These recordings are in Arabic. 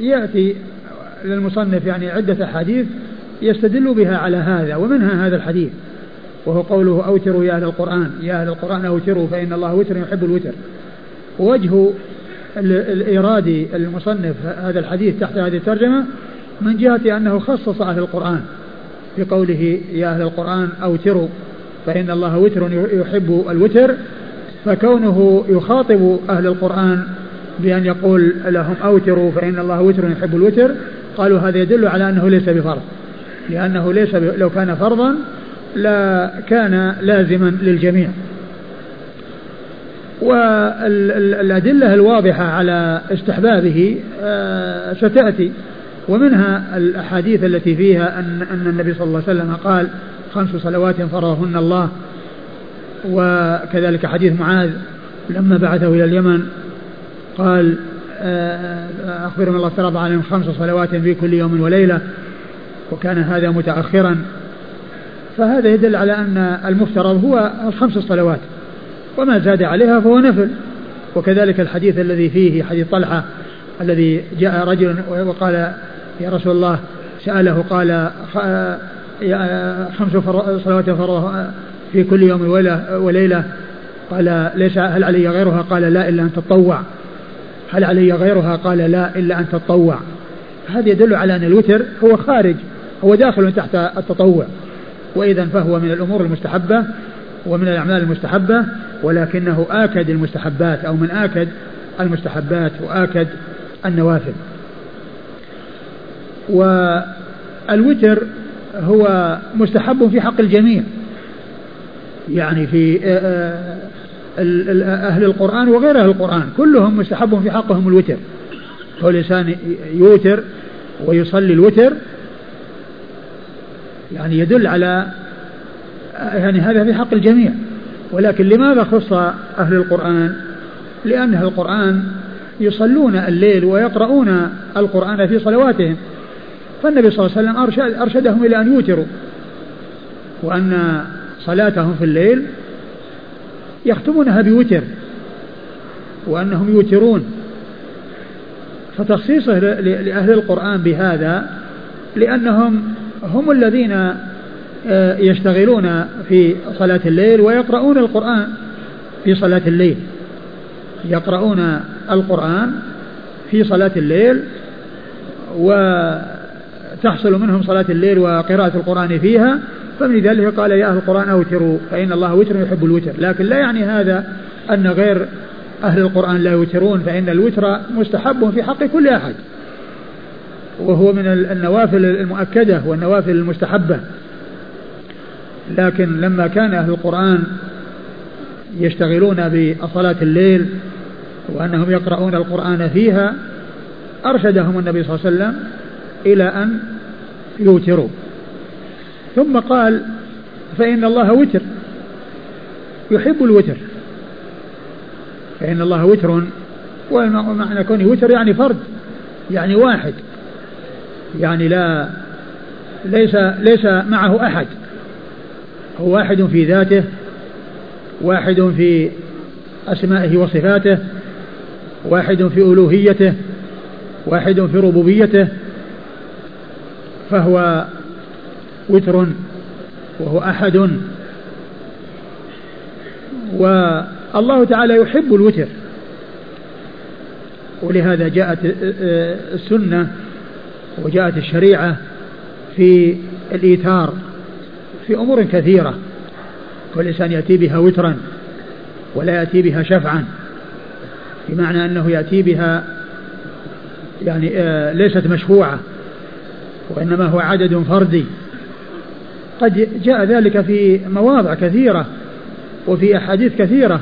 ويأتي للمصنف يعني عدة أحاديث يستدل بها على هذا ومنها هذا الحديث وهو قوله أوتروا يا أهل القرآن. يا أهل القرآن أوتروا فإن الله وتر يحب الوتر. ووجه الإيراد المصنف هذا الحديث تحت هذه الترجمة من جهة أنه خصص أهل القرآن في قوله يا أهل القرآن أوتروا فإن الله وتر يحب الوتر. فكونه يخاطب أهل القرآن بأن يقول لهم أوتروا فإن الله وتر يحب الوتر قالوا هذا يدل على أنه ليس بفرض. لأنه ليس لو كان فرضا لكان لازما للجميع. والأدلة الواضحة على استحبابه آه، ستأتي. ومنها الأحاديث التي فيها أن أن النبي صلى الله عليه وسلم قال خمس صلوات فرضهن الله. وكذلك حديث معاذ لما بعثه إلى اليمن. قال آه، أخبرهم الله فرض عليهم خمس صلوات في كل يوم وليلة وكان هذا متأخرا. فهذا يدل على أن المفترض هو الخمس صلوات وما زاد عليها فهو نفل. وكذلك الحديث الذي فيه حديث طلحة الذي جاء رجل وقال يا رسول الله سأله قال خمس صلوات فرض في كل يوم وليلة قال ليس هل علي غيرها؟ قال لا إلا أن تطوع. هل علي غيرها؟ قال لا إلا أن تطوع. هذا يدل على أن الوتر هو خارج هو داخل تحت التطوع. وإذا فهو من الأمور المستحبة ومن الأعمال المستحبة ولكنه آكد المستحبات أو من آكد المستحبات وآكد النوافل. والوتر هو مستحب في حق الجميع. يعني في آه، آه، أهل القرآن وغير أهل القرآن. كلهم مستحب في حقهم الوتر. هو الإنسان يوتر ويصلي الوتر. يعني يدل على يعني هذا في حق الجميع. ولكن لماذا خص أهل القرآن؟ لأن أهل القرآن يصلون الليل ويقرؤون القرآن في صلواتهم. فالنبي صلى الله عليه وسلم أرشد أرشدهم إلى أن يوتروا. وأن صلاتهم في الليل يختمونها بوتر وأنهم يوترون. فتخصيصه لأهل القرآن بهذا لأنهم هم الذين آه، يشتغلون في صلاة الليل ويقرؤون القرآن في صلاة الليل. يقرؤون القرآن في صلاة الليل وتحصل منهم صلاة الليل وقراءة القرآن فيها. فمن ذلك قال يا أهل القرآن أوتروا فإن الله وتر يحب الوتر. لكن لا يعني هذا أن غير أهل القرآن لا يوترون فإن الوتر مستحب في حق كل أحد. وهو من النوافل المؤكدة والنوافل المستحبة. لكن لما كان أهل القرآن يشتغلون بصلاة الليل وأنهم يقرؤون القرآن فيها أرشدهم النبي صلى الله عليه وسلم إلى أن يوتروا. ثم قال فإن الله وتر. يحب الوتر. فإن الله وتر ومعنى كونه وتر يعني فرد يعني واحد. يعني لا ليس ليس معه أحد. هو واحد في ذاته واحد في أسمائه وصفاته واحد في ألوهيته واحد في ربوبيته فهو وتر وهو أحد. والله تعالى يحب الوتر. ولهذا جاءت السنة وجاءت الشريعة في الإيثار في أمور كثيرة. كل إنسان يأتي بها وترا ولا يأتي بها شفعا بمعنى أنه يأتي بها يعني آه ليست مشفوعة وإنما هو عدد فردي. قد جاء ذلك في مواضع كثيرة وفي أحاديث كثيرة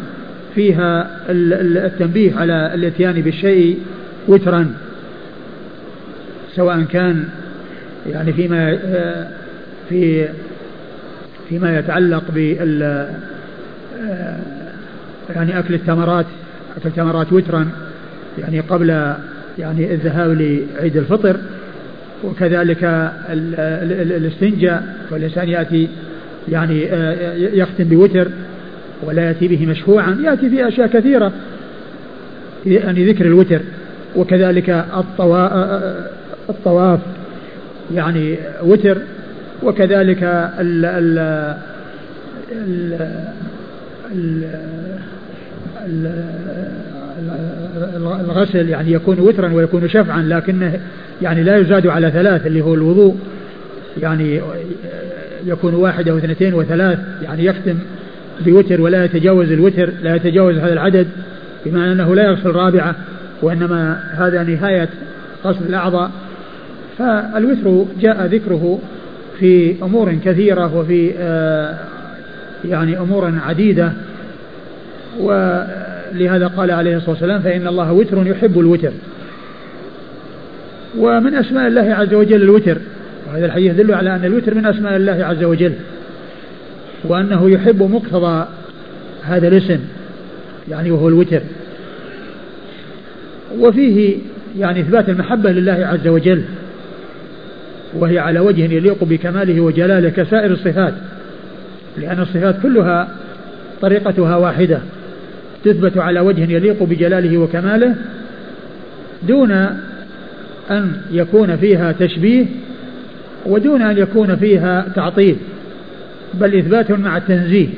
فيها التنبيه على الاتيان بالشيء وترا سواء كان يعني فيما آه، في فيما يتعلق بال آه، يعني أكل التمرات أكل التمرات وترا يعني قبل يعني الذهاب لعيد الفطر. وكذلك الاستنجاء والإنسان يأتي يعني آه، يختم بوتر ولا يأتي به مشفوعا يأتي في أشياء كثيرة يعني ذكر الوتر. وكذلك الطواف يعني وتر. وكذلك ال ال ال الغسل يعني يكون وترا ويكون شفعا لكنه يعني لا يزاد على ثلاث اللي هو الوضوء. يعني يكون واحد أو اثنتين وثلاث يعني يختم بوتر ولا يتجاوز الوتر لا يتجاوز هذا العدد بمعنى أنه لا يغسل رابعة وإنما هذا نهاية غسل الأعضاء. فالوتر جاء ذكره في أمور كثيرة وفي آه، يعني أمور عديدة. ولهذا قال عليه الصلاة والسلام فإن الله وتر يحب الوتر. ومن أسماء الله عز وجل الوتر. وهذا الحديث يدل على أن الوتر من أسماء الله عز وجل. وأنه يحب مقتضى هذا الاسم يعني وهو الوتر. وفيه يعني إثبات المحبة لله عز وجل. وهي على وجه يليق بكماله وجلاله كسائر الصفات. لأن الصفات كلها طريقتها واحدة. تثبت على وجه يليق بجلاله وكماله دون أن يكون فيها تشبيه ودون أن يكون فيها تعطيل بل إثبات مع التنزيه.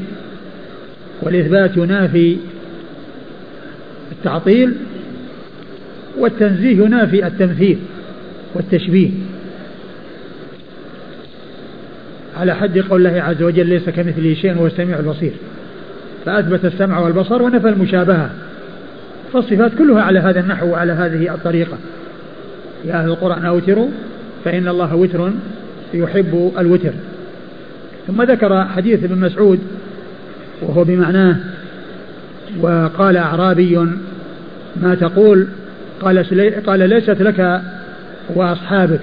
والإثبات ينافي التعطيل والتنزيه ينافي التمثيل والتشبيه. على حد قول الله عز وجل ليس كمثله شيء وهو السميع البصير. فأثبت السمع والبصر ونفى المشابهة. فالصفات كلها على هذا النحو وعلى هذه الطريقة. يا أهل القرآن أوتروا فإن الله وتر يحب الوتر. ثم ذكر حديث ابن مسعود وهو بمعناه وقال أعرابي ما تقول؟ قال قال ليست لك وأصحابك.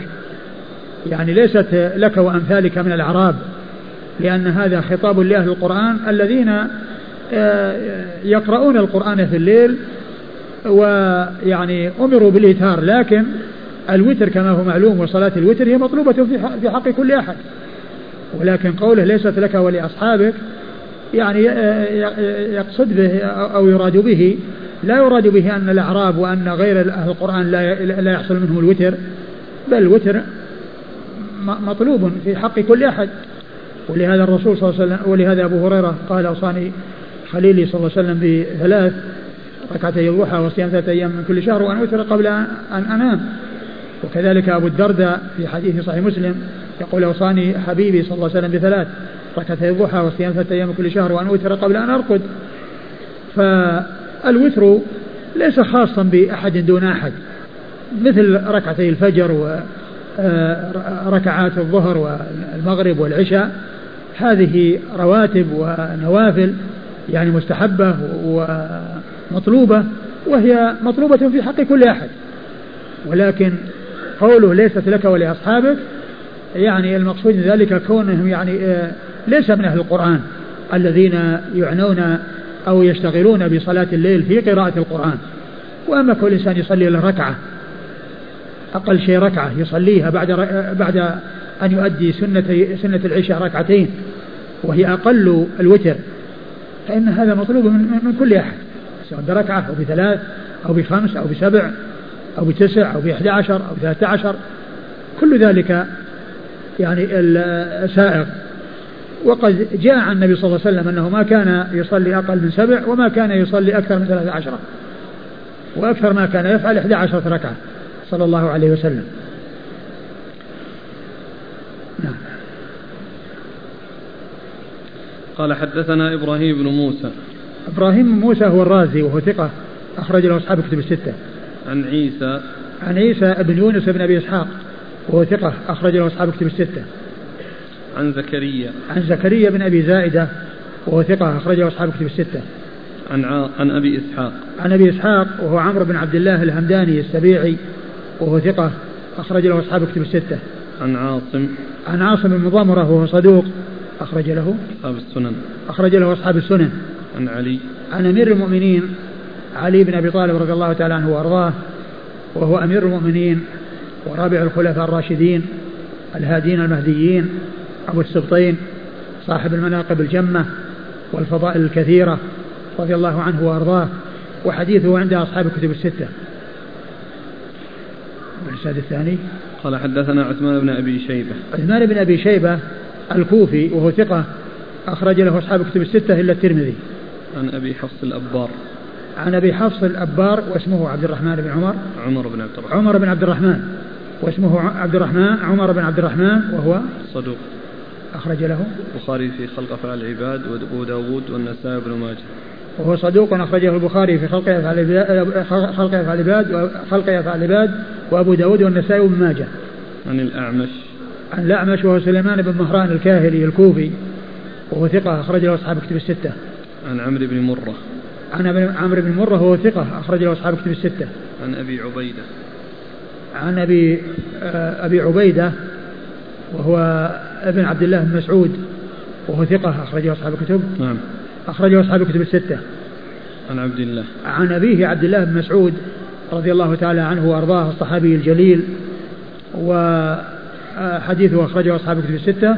يعني ليست لك وأمثالك من الأعراب لأن هذا خطاب لأهل القرآن الذين يقرؤون القرآن في الليل ويعني أمروا بالإيثار لكن الوتر كما هو معلوم وصلاة الوتر هي مطلوبة في حق كل أحد. ولكن قوله ليست لك ولأصحابك يعني آه، يقصد به أو يراد به لا يراد به أن الأعراب وأن غير أهل القرآن لا يحصل منهم الوتر بل الوتر مطلوب في حق كل أحد. ولهذا الرسول صلى الله عليه وسلم ولهذا أبو هريرة قال أوصاني خليلي صلى الله عليه وسلم بثلاث ركعتي الضحى وصيام ثلاثة أيام من كل شهر وأن أوتر قبل أن أنام. وكذلك أبو الدرداء في حديث صحيح مسلم يقول أوصاني حبيبي صلى الله عليه وسلم بثلاث ركعتي الضحى وصيام ثلاثة أيام من كل شهر وأن أوتر قبل أن أرقد فالوتر ليس خاصا بأحد دون أحد مثل ركعتي الفجر وركعات آه، الظهر والمغرب والعشاء هذه رواتب ونوافل. يعني مستحبة ومطلوبة وهي مطلوبة في حق كل أحد. ولكن قوله ليست لك ولأصحابك يعني المقصود ذلك كونهم يعني آه، ليس من أهل القرآن الذين يعنون أو يشتغلون بصلاة الليل في قراءة القرآن. وأما كل إنسان يصلي له ركعة أقل شيء ركعة يصليها بعد بعد أن يؤدي سنة سنة العشاء ركعتين وهي أقل الوتر. فإن هذا مطلوب من, من كل أحد سواء بركعة أو بثلاث أو بخمس أو بسبع أو بتسع أو بإحدى عشر أو بثلاثة عشر كل ذلك يعني السائغ وقد جاء عن النبي صلى الله عليه وسلم أنه ما كان يصلي أقل من سبع وما كان يصلي أكثر من ثلاثة عشرة وأكثر ما كان يفعل إحدى عشرة ركعة صلى الله عليه وسلم نعم قال حدثنا إبراهيم بن موسى. إبراهيم بن موسى هو الرازي وهو ثقة أخرج له أصحاب كتب الستة. عن عيسى. عن عيسى بن يونس بن أبي إسحاق وهو ثقة أخرج له أصحاب كتب الستة. عن زكريا. عن زكريا بن أبي زائدة وهو ثقة أخرجه أصحاب كتب الستة. عن ع... عن أبي إسحاق. عن أبي إسحاق وهو عمرو بن عبد الله الهمداني السبيعي وهو ثقة أخرج له أصحاب كتب الستة. عن عاصم. عن عاصم بن مضمرة وهو صدوق أخرج له أصحاب السنن. أخرج له أصحاب السنن. عن علي. عن أمير المؤمنين علي بن أبي طالب رضي الله تعالى عنه وأرضاه وهو أمير المؤمنين ورابع الخلفاء الراشدين الهادين المهديين أبو السبطين صاحب المناقب الجمة والفضائل الكثيرة رضي الله عنه وأرضاه وحديثه عند أصحاب الكتب الستة. والإسناد الثاني. قال حدثنا عثمان بن أبي شيبة. عثمان بن أبي شيبة الكوفي وهو ثقة أخرج له أصحاب الكتب الستة إلا الترمذي. عن أبي حفص الأبار. عن أبي حفص الأبار واسمه عبد الرحمن بن عمر. عمر بن عبد الرحمن. عمر بن عبد الرحمن واسمه عبد الرحمن عمر بن عبد الرحمن وهو صدوق. أخرج له. البخاري في خلق أفعال العباد وأبو داود والنسائي بن ماجه. وهو صدوق أخرجه البخاري في خلق أفعال العباد خلق أفعال العباد وخلق أفعال العباد وأبو داود والنسائي بن ماجه. عن الأعمش. عن الأعمش وهو سليمان بن مهران الكاهلي الكوفي وهو ثقة أخرج له أصحاب كتب الستة. عن عمرو بن مرة. عن عمرو بن مرة وهو ثقة أخرج له أصحاب كتب الستة. عن أبي عبيدة. عن أبي آه، أبي عبيدة وهو ابن عبد الله بن مسعود وهو ثقة أخرجه أصحاب الكتب. نعم. أخرجه أصحاب الكتب الستة. عن عبد الله. عن أبيه عبد الله بن مسعود رضي الله تعالى عنه وأرضاه الصحابي الجليل وحديثه أخرجه أصحاب الكتب الستة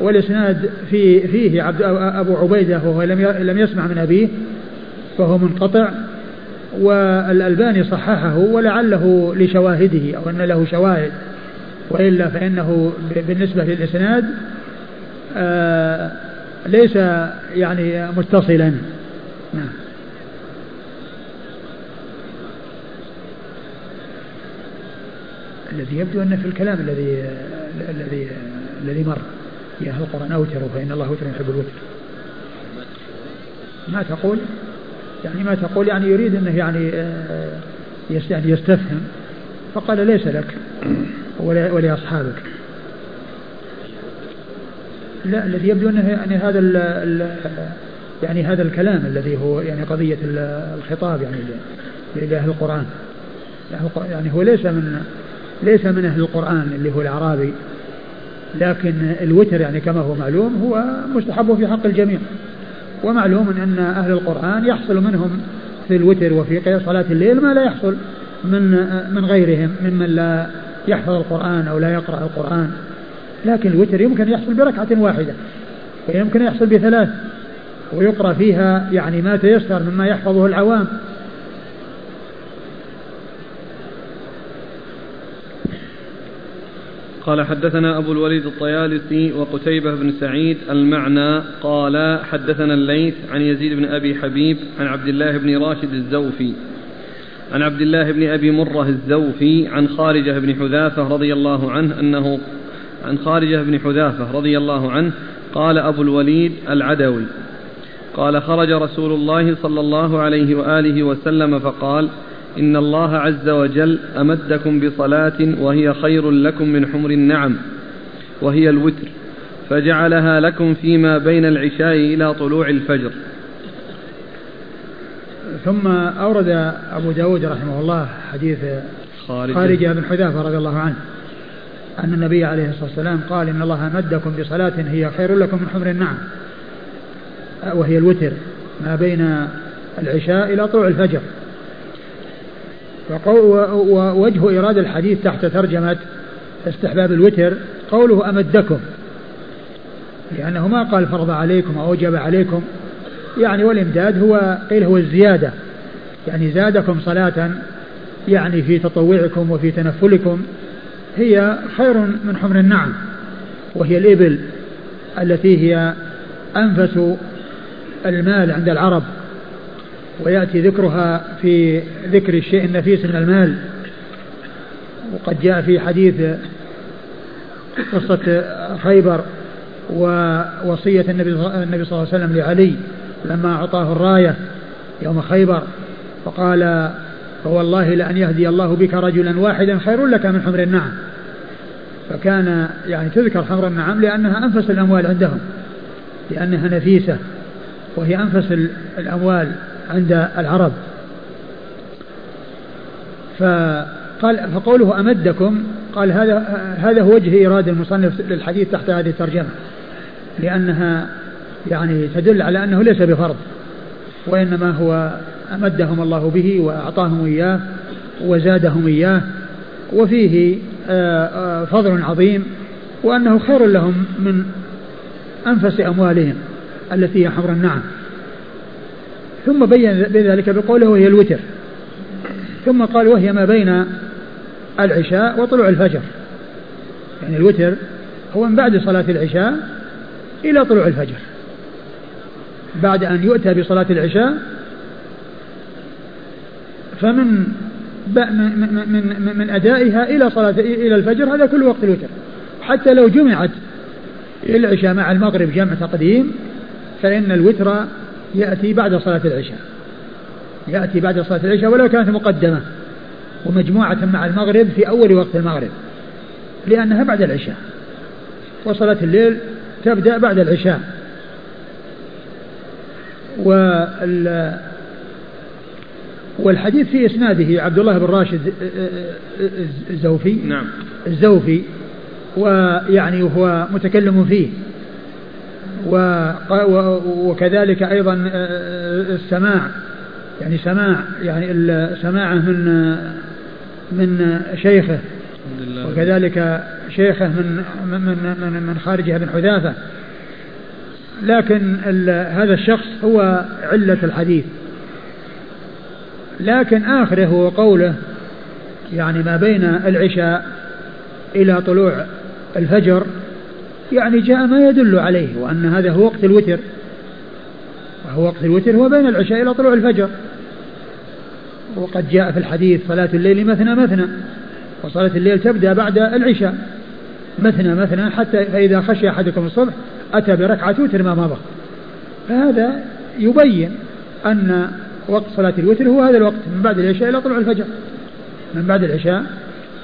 والإسناد في فيه عبد أبو عبيدة وهو لم لم يسمع من أبيه فهو منقطع والألباني صححه ولعله لشواهده أو أن له شواهد وإلا فإنه بالنسبة للإسناد آه ليس يعني متصلا. نعم. الذي يبدو أن في الكلام الذي الذي الذي مر يا أهل القرآن أوتروا فإن الله وتر يحب الوتر. ما تقول؟ يعني ما تقول؟ يعني يريد أنه يعني آه، يعني يستفهم. فقال ليس لك ولأصحابك لا الذي يبدو أنه يعني هذا ال ال يعني هذا الكلام الذي هو يعني قضية الخطاب يعني لأهل القرآن. يعني هو ليس من ليس من أهل القرآن اللي هو الأعرابي لكن الوتر يعني كما هو معلوم هو مستحب في حق الجميع. ومعلوم أن أهل القرآن يحصل منهم في الوتر وفي صلاة الليل ما لا يحصل من من غيرهم ممن لا يحفظ القرآن أو لا يقرأ القرآن. لكن الوتر يمكن يحصل بركعة واحدة ويمكن يحصل بثلاث ويقرأ فيها يعني ما تيسر مما يحفظه العوام. قال حدثنا أبو الوليد الطيالسي وقتيبة بن سعيد المعنى قال حدثنا الليث عن يزيد بن أبي حبيب عن عبد الله بن راشد الزوفي. عن عبد الله بن أبي مرة الزوفي عن خارجة بن حذافة رضي الله عنه أنه عن خارجة بن حذافة رضي الله عنه قال أبو الوليد العدوي. قال خرج رسول الله صلى الله عليه وآله وسلم فقال إن الله عز وجل أمدكم بصلاة وهي خير لكم من حمر النعم وهي الوتر فجعلها لكم فيما بين العشاء إلى طلوع الفجر. ثم أورد أبو داود رحمه الله حديث خارجة, خارجة بن حذافة رضي الله عنه أن النبي عليه الصلاة والسلام قال إن الله أمدكم بصلاة هي خير لكم من حمر النعم وهي الوتر ما بين العشاء إلى طلوع الفجر. ووجه إيراد الحديث تحت ترجمة استحباب الوتر قوله أمدكم لأنه ما قال فرض عليكم أو أوجب عليكم. يعني والإمداد هو قيل هو الزيادة يعني زادكم صلاة يعني في تطوعكم وفي تنفلكم هي خير من حمر النعم وهي الإبل التي هي أنفس المال عند العرب. ويأتي ذكرها في ذكر الشيء النفيس من المال. وقد جاء في حديث قصة خيبر ووصية النبي النبي صلى الله عليه وسلم لعلي لما أعطاه الراية يوم خيبر فقال فوالله لأن يهدي الله بك رجلا واحدا خير لك من حمر النعم. فكان يعني تذكر حمر النعم لأنها أنفس الأموال عندهم لأنها نفيسة وهي أنفس الأموال. عند العرب. فقال فقوله أمدكم قال هذا هذا هو وجه إيراد المصنف للحديث تحت هذه الترجمة. لأنها يعني تدل على أنه ليس بفرض وإنما هو أمدهم الله به وأعطاهم إياه وزادهم إياه. وفيه آه، آه، فضل عظيم وأنه خير لهم من أنفس أموالهم التي هي حمر النعم. ثم بين بذلك بقوله وهي الوتر. ثم قال وهي ما بين العشاء وطلوع الفجر. يعني الوتر هو من بعد صلاة العشاء إلى طلوع الفجر. بعد أن يؤتى بصلاة العشاء فمن من من من أدائها إلى صلاة إلى الفجر هذا كل وقت الوتر. حتى لو جمعت العشاء مع المغرب جمع تقديم فإن الوتر يأتي بعد صلاة العشاء. يأتي بعد صلاة العشاء ولو كانت مقدمة ومجموعة مع المغرب في أول وقت المغرب لأنها بعد العشاء. وصلاة الليل تبدأ بعد العشاء. وال والحديث في إسناده عبد الله بن راشد الزوفي. نعم. الزوفي ويعني هو متكلم فيه. وكذلك أيضا السماع. يعني سماع يعني سماعه من من شيخه. وكذلك شيخه من من من, من خارجه بن حذافة. لكن هذا الشخص هو علة الحديث. لكن آخره هو قوله يعني ما بين العشاء إلى طلوع الفجر يعني جاء ما يدل عليه وأن هذا هو وقت الوتر. وهو وقت الوتر هو بين العشاء إلى طلوع الفجر. وقد جاء في الحديث صلاة الليل مثنى مثنى وصلاة الليل تبدأ بعد العشاء مثنى مثنى حتى فإذا خشي أحدكم الصبح أتى بركعة وتر ما مضى. فهذا يبين أن وقت صلاة الوتر هو هذا الوقت من بعد العشاء إلى طلوع الفجر. من بعد العشاء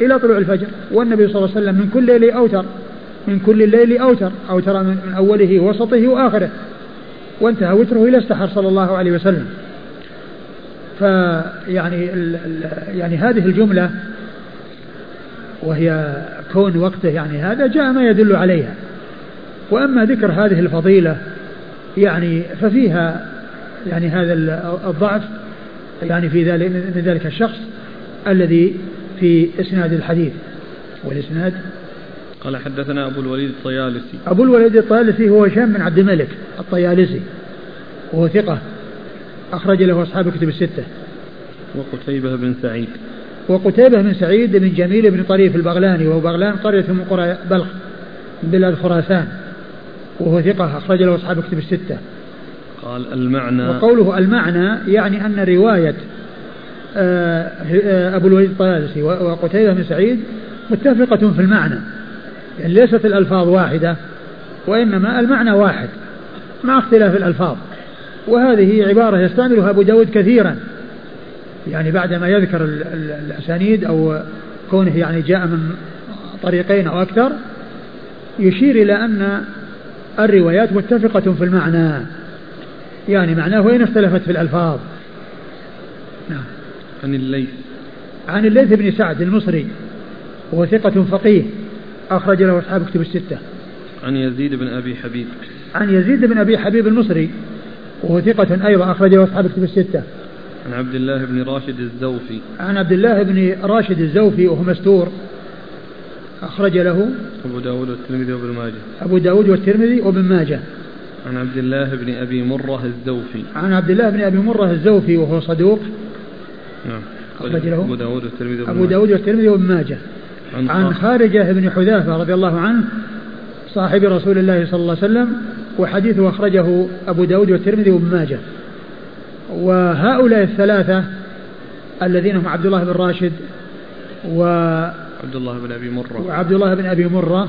إلى طلوع الفجر. والنبي صلى الله عليه وسلم من كل ليل أوتر. من كل الليل أوتر أوتر من أوله ووسطه وآخره. وانتهى وتره إلى استحر صلى الله عليه وسلم. فيعني يعني هذه الجملة وهي كون وقته يعني هذا جاء ما يدل عليها. وأما ذكر هذه الفضيلة يعني ففيها يعني هذا الضعف يعني في ذلك من ذلك الشخص الذي في إسناد الحديث. والإسناد قال حدثنا أبو الوليد الطيالسي. أبو الوليد الطيالسي هو هشام بن عبد الملك الطيالسي وهو ثقة أخرج له أصحاب كتب الستة. وقتيبة بن سعيد. وقتيبة بن سعيد بن جميل بن طريف البغلاني وهو بغلان قرية من قرى بلخ من بلاد خراسان وهو ثقة أخرج له أصحاب كتب الستة. قال المعنى. وقوله المعنى يعني أن رواية آه، آه، أبو الوليد الطيالسي وقتيبة بن سعيد متفقة في المعنى. يعني ليست الألفاظ واحدة وإنما المعنى واحد مع اختلاف الألفاظ. وهذه عبارة يستعملها أبو داود كثيرا. يعني بعدما يذكر الأسانيد أو كونه يعني جاء من طريقين أو أكثر يشير إلى أن الروايات متفقة في المعنى. يعني معناه وإن اختلفت في الألفاظ. نعم. عن الليث. عن الليث بن سعد المصري وهو ثقة فقيه. أخرج له أصحاب كتب الستة. عن يزيد بن أبي حبيب. عن يزيد بن أبي حبيب المصري وهو ثقة أيضا أخرج له أصحاب كتب الستة. عن عبد الله بن راشد الزوفي. عن عبد الله بن راشد الزوفي وهو مستور أخرج له أبو داود والترمذي وابن ماجه. أبو داود والترمذي وابن ماجه. عن عبد الله بن أبي مرة الزوفي. عن عبد الله بن أبي مرة الزوفي وهو صدوق. نعم. أخرج له أبو داود والترمذي وابن أبو داود والترمذي وابن ماجه. عن, عن خارجة بن حذافة رضي الله عنه صاحب رسول الله صلى الله عليه وسلم وحديثه أخرجه أبو داود والترمذي وابن ماجه. وهؤلاء الثلاثة الذين هم عبد الله بن راشد و عبد الله بن أبي مرة. وعبد الله بن أبي مرة.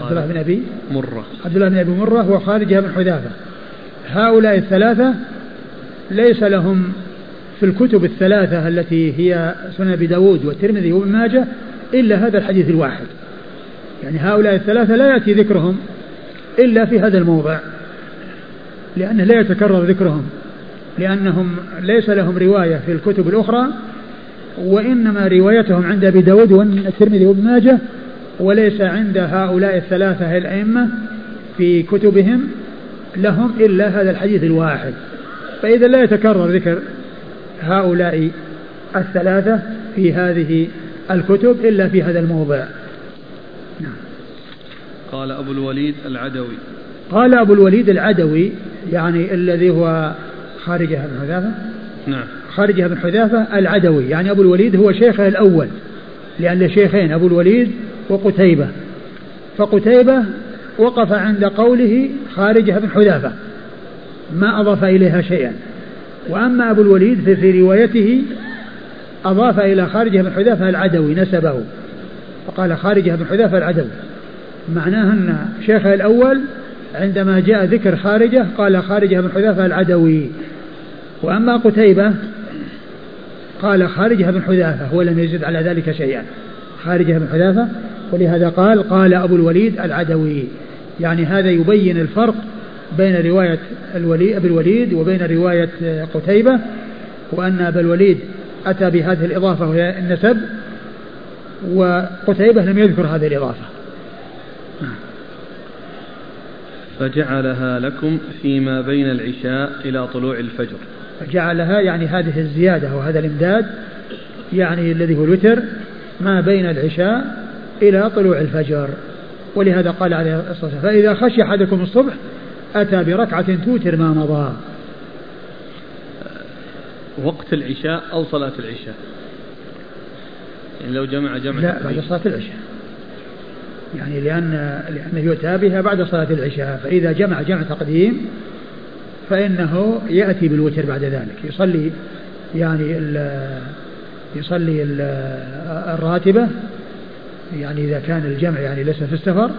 عبد الله بن أبي مرة. عبد الله بن أبي مرة وخارجة بن حذافة. هؤلاء الثلاثة ليس لهم في الكتب الثلاثة التي هي سنن أبي داود والترمذي وابن ماجه إلا هذا الحديث الواحد. يعني هؤلاء الثلاثة لا يأتي ذكرهم إلا في هذا الموضع. لأنه لا يتكرر ذكرهم. لأنهم ليس لهم رواية في الكتب الأخرى وإنما روايتهم عند أبي داود والترمذي وابن ماجه وليس عند هؤلاء الثلاثة الأئمة في كتبهم لهم إلا هذا الحديث الواحد. فإذا لا يتكرر ذكر هؤلاء الثلاثة في هذه الكتب إلا في هذا الموضع. نعم. قال أبو الوليد العدوي. قال أبو الوليد العدوي يعني الذي هو خارجة بن حذافة؟ نعم. خارجة بن حذافة العدوي يعني أبو الوليد هو شيخه الأول لأن شيخين أبو الوليد وقتيبة. فقتيبة وقف عند قوله خارجة بن حذافة ما أضاف إليها شيئا. وأما أبو الوليد في روايته أضاف إلى خارجة بن حذافة العدوي نسبه. فقال خارجة بن حذافة العدوي. معناه أن شيخه الأول عندما جاء ذكر خارجة قال خارجة بن حذافة العدوي. وأما قتيبة قال خارجة بن حذافة ولم يزد على ذلك شيئا. خارجة بن حذافة ولهذا قال قال أبو الوليد العدوي. يعني هذا يبين الفرق بين رواية الولي أبي الوليد وبين رواية قتيبة وأن أبا الوليد أتى بهذه الإضافة وهي النسب وقتيبة لم يذكر هذه الإضافة. فجعلها لكم فيما بين العشاء إلى طلوع الفجر. فجعلها يعني هذه الزيادة وهذا الإمداد يعني الذي هو الوتر ما بين العشاء إلى طلوع الفجر. ولهذا قال عليه الصلاة والسلام فإذا خشي أحدكم الصبح أتى بركعة توتر ما مضى. وقت العشاء أو صلاة العشاء. يعني لو جمع جمع لا بعد صلاة العشاء. يعني لأن لأنه يؤتى بها بعد صلاة العشاء. فإذا جمع جمع تقديم فإنه يأتي بالوتر بعد ذلك. يصلي يعني ال يصلي ال الراتبة يعني إذا كان الجمع يعني ليس في السفر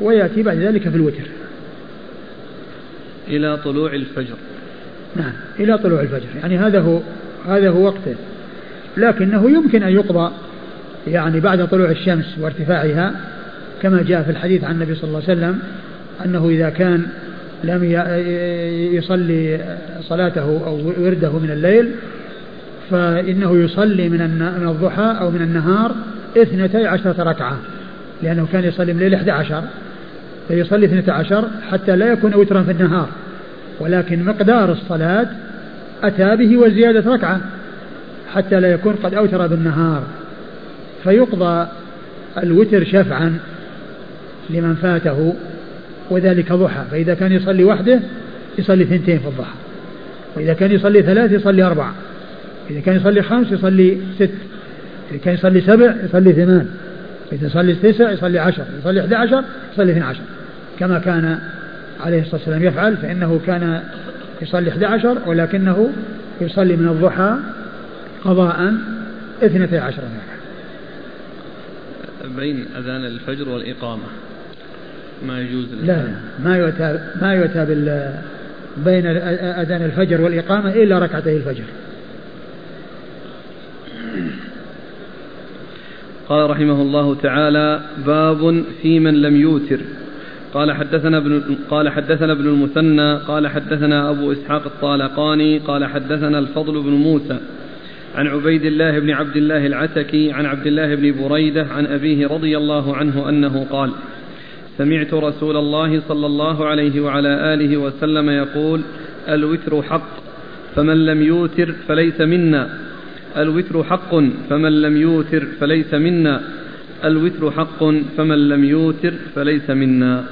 ويأتي بعد ذلك في الوتر. إلى طلوع الفجر. نعم إلى طلوع الفجر. يعني هذا هو هذا هو وقته. لكنه يمكن أن يقضى يعني بعد طلوع الشمس وارتفاعها كما جاء في الحديث عن النبي صلى الله عليه وسلم أنه إذا كان لم يصلي صلاته أو ورده من الليل فإنه يصلي من من الضحى أو من النهار اثنتي عشرة ركعة. لأنه كان يصلي من الليل 11 فيصلي اثنتي عشر حتى لا يكون وترا في النهار. ولكن مقدار الصلاة أتى به وزيادة ركعة حتى لا يكون قد أوتر بالنهار. فيقضى الوتر شفعا لمن فاته وذلك ضحى. فإذا كان يصلي وحده يصلي ثنتين في الضحى. وإذا كان يصلي ثلاث يصلي أربعة. إذا كان يصلي خمس يصلي ست. إذا كان يصلي سبع يصلي ثمان. إذا يصلي تسع يصلي عشر. يصلي أحد عشر يصلي اثنى عشر. كما كان عليه الصلاة والسلام يفعل فإنه كان يصلي أحد عشر ولكنه يصلي من الضحى قضاء اثنتي عشر ركعة بين أذان الفجر والإقامة ما يجوز لا لا ما يؤتى ما يؤتى بال بين أذان الفجر والإقامة إلا ركعتي الفجر. قال رحمه الله تعالى باب في من لم يوتر. قال حدثنا ابن قال حدثنا ابن المثنى قال حدثنا أبو إسحاق الطالقاني قال حدثنا الفضل بن موسى عن عبيد الله بن عبد الله العتكي عن عبد الله بن بريدة عن أبيه رضي الله عنه أنه قال سمعت رسول الله صلى الله عليه وعلى آله وسلم يقول الوتر حق فمن لم يوتر فليس منا. الوتر حق فمن لم يوتر فليس منا. الوتر حق فمن لم يوتر فليس منا.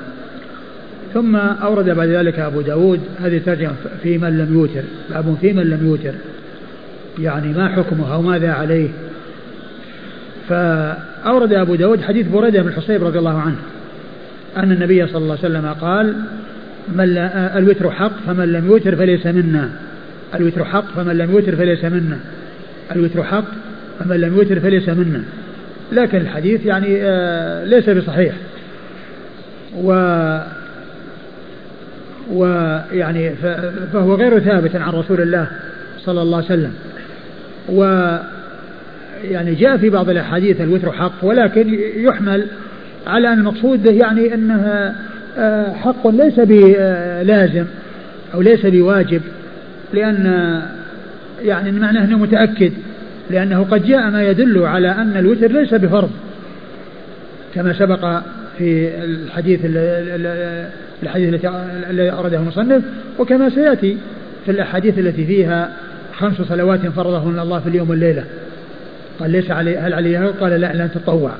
ثم أورد بعد ذلك أبو داود هذه ترجمة في من لم يوتر باب في من لم يوتر يعني ما حكمه أو ماذا عليه. فأورد أبو داود حديث بريدة بن الحصيب رضي الله عنه أن النبي صلى الله عليه وسلم قال من الوتر حق فمن لم يوتر فليس منا. الوتر حق فمن لم يوتر فليس منا. الوتر حق فمن لم يوتر فليس منا. لكن الحديث يعني آه، ليس بصحيح. و ويعني فهو غير ثابت عن رسول الله صلى الله عليه وسلم. و يعني جاء في بعض الأحاديث الوتر حق ولكن يحمل على أن المقصود يعني أنها آه، حق ليس بلازم أو ليس بواجب لأن يعني معناه أنه متأكد لأنه قد جاء ما يدل على أن الوتر ليس بفرض كما سبق في الحديث الحديث الذي أورده المصنف وكما سيأتي في الأحاديث التي فيها خمس صلوات فرضهن الله في اليوم والليلة. قال ليس علي هل عليها قال لا لن تطوع.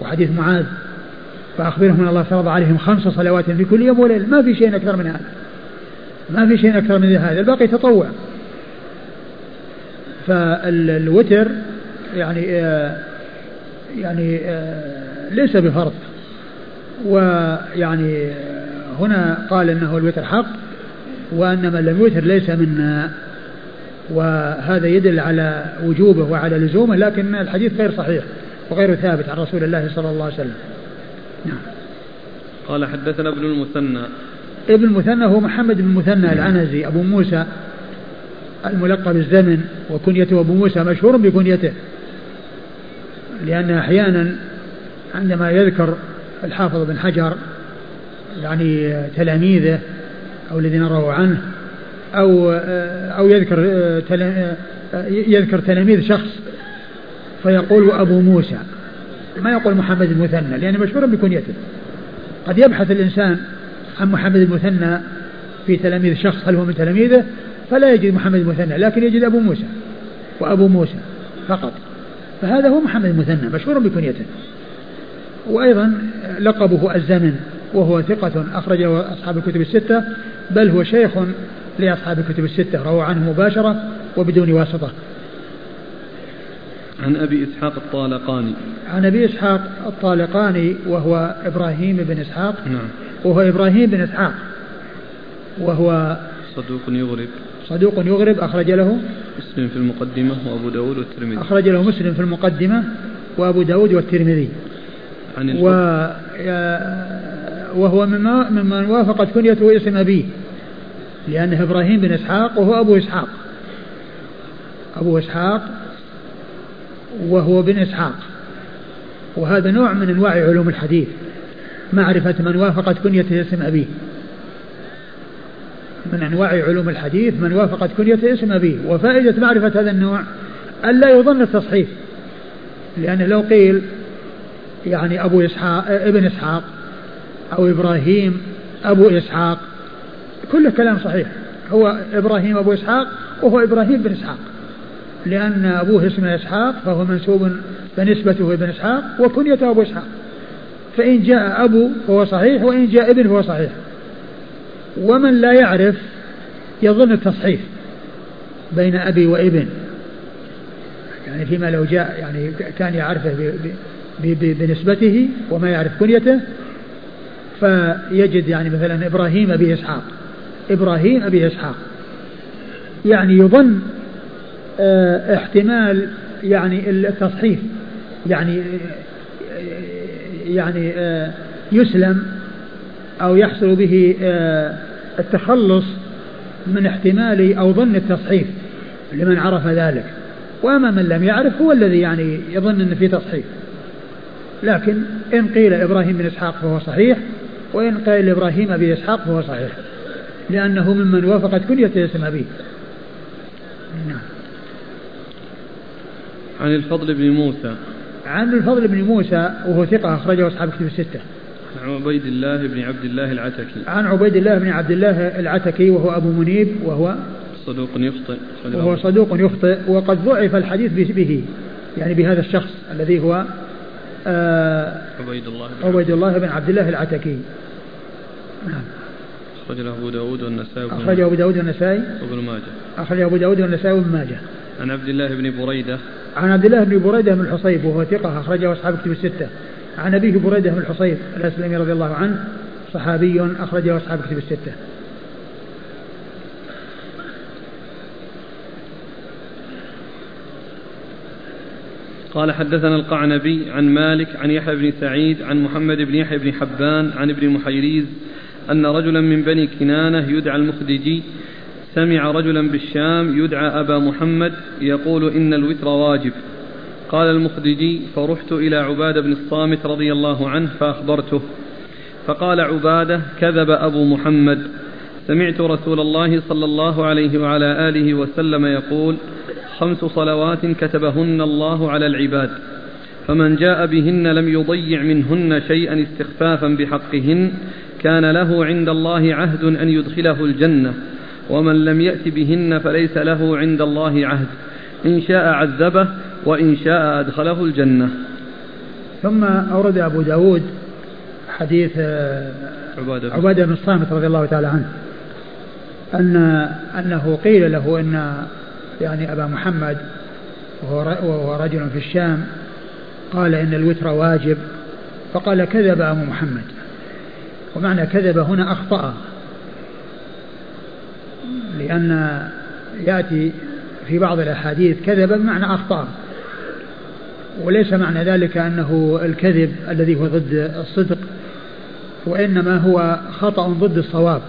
وحديث معاذ فأخبرهم أن الله فرض عليهم خمس صلوات في كل يوم وليلة. ما في شيء أكثر من هذا. ما في شيء أكثر من هذا. الباقي تطوع. فالوتر يعني آه يعني آه ليس بفرض. ويعني هنا قال إنه الوتر حق وان من لم يوتر ليس منا وهذا يدل على وجوبه وعلى لزومه لكن الحديث غير صحيح وغير ثابت عن رسول الله صلى الله عليه وسلم. نعم. قال حدثنا ابن المثنى. ابن المثنى هو محمد بن المثنى العنزي أبو موسى الملقب الزمن وكنيته أبو موسى مشهور بكنيته لأن أحيانا عندما يذكر الحافظ بن حجر يعني تلاميذه أو الذين رووا عنه أو أو يذكر يذكر تلاميذ شخص فيقول أبو موسى. ما يقول محمد المثنى لأنه مشهور بكنيته. قد يبحث الإنسان عن محمد المثنى في تلاميذ شخص هل هو من تلاميذه؟ فلا يجد محمد المثنى لكن يجد أبو موسى وأبو موسى فقط. فهذا هو محمد المثنى مشهور بكنيته. وأيضا لقبه الزمن وهو ثقة أخرجه أصحاب الكتب الستة بل هو شيخ لأصحاب الكتب الستة روى عنه مباشرة وبدون واسطة. عن أبي إسحاق الطالقاني. عن أبي إسحاق الطالقاني وهو إبراهيم بن إسحاق. نعم. وهو إبراهيم بن إسحاق. وهو صدوق يغرب. صدوق يغرب أخرج له مسلم في المقدمة وأبو داود والترمذي. أخرج له مسلم في المقدمة وأبو داود والترمذي. عن و وهو مما ممن وافقت كنيته اسم أبيه لأنه إبراهيم بن إسحاق وهو أبو إسحاق. أبو إسحاق وهو بن إسحاق. وهذا نوع من أنواع علوم الحديث معرفة من وافقت كنيته اسم أبيه. من أنواع علوم الحديث من وافقت كنيته اسم أبيه. وفائدة معرفة هذا النوع ألا يظن التصحيف لأن لو قيل يعني أبو إسحاق ابن إسحاق أو إبراهيم أبو إسحاق. كله كلام صحيح. هو إبراهيم أبو إسحاق وهو إبراهيم بن إسحاق. لأن أبوه اسمه إسحاق فهو منسوب فنسبته ابن إسحاق وكنيته أبو إسحاق. فإن جاء أبو فهو صحيح وإن جاء ابن فهو صحيح. ومن لا يعرف يظن التصحيح بين أبي وابن. يعني فيما لو جاء يعني كان يعرفه بنسبته وما يعرف كنيته فيجد يعني مثلا إبراهيم أبي إسحاق. إبراهيم أبي إسحاق. يعني يظن آه احتمال يعني التصحيح يعني يعني آه يسلم أو يحصل به آه التخلص من احتمال أو ظن التصحيح لمن عرف ذلك. وأما من لم يعرف هو الذي يعني يظن أن في تصحيح لكن إن قيل إبراهيم بن إسحاق فهو صحيح وإن قيل إبراهيم أبي إسحاق فهو صحيح لأنه ممن وافقت كنية اسم أبيه. نعم. عن الفضل بن موسى. عن الفضل بن موسى وهو ثقة أخرجه أصحاب كتب الستة. عن عبيد الله بن عبد الله العتكي. عن عبيد الله بن عبد الله العتكي وهو أبو منيب وهو صدوق يخطئ. وهو صدوق يخطئ وقد ضعف الحديث به يعني بهذا الشخص الذي هو عبيد الله بن عبيد الله بن عبد الله العتكي. نعم. أخرج له أبو داود والنسائي أخرجه أبو داود والنسائي وابن ماجه. أخرجه أبو داود والنسائي وابن ماجه. عن عبد الله بن بريدة. عن عبد الله بن بريدة بن الحصيب وهو ثقة أخرجه أصحاب كتب الستة. عن أبيه بريدة بن الحصيب الأسلمي رضي الله عنه صحابي أخرجه أصحاب كتب الستة. قال حدثنا القعنبي عن مالك عن يحيى بن سعيد عن محمد بن يحيى بن حبان عن ابن محيريز أن رجلا من بني كنانة يدعى المخدجي سمع رجلا بالشام يدعى أبا محمد يقول إن الوتر واجب. قال المخدجي فرحت إلى عبادة بن الصامت رضي الله عنه فأخبرته. فقال عبادة كذب أبو محمد. سمعت رسول الله صلى الله عليه وعلى آله وسلم يقول خمس صلوات كتبهن الله على العباد فمن جاء بهن لم يضيع منهن شيئا استخفافا بحقهن كان له عند الله عهد أن يدخله الجنة ومن لم يأت بهن فليس له عند الله عهد إن شاء عذبه وإن شاء أدخله الجنة. ثم أورد أبو داود حديث عبادة, عبادة بن الصامت رضي الله تعالى عنه أن أنه قيل له أن يعني أبا محمد وهو رجل في الشام قال إن الوتر واجب فقال كذب أبو محمد. ومعنى كذب هنا أخطأ لأن يأتي في بعض الأحاديث كذب بمعنى أخطأ. وليس معنى ذلك أنه الكذب الذي هو ضد الصدق وإنما هو خطأ ضد الصواب.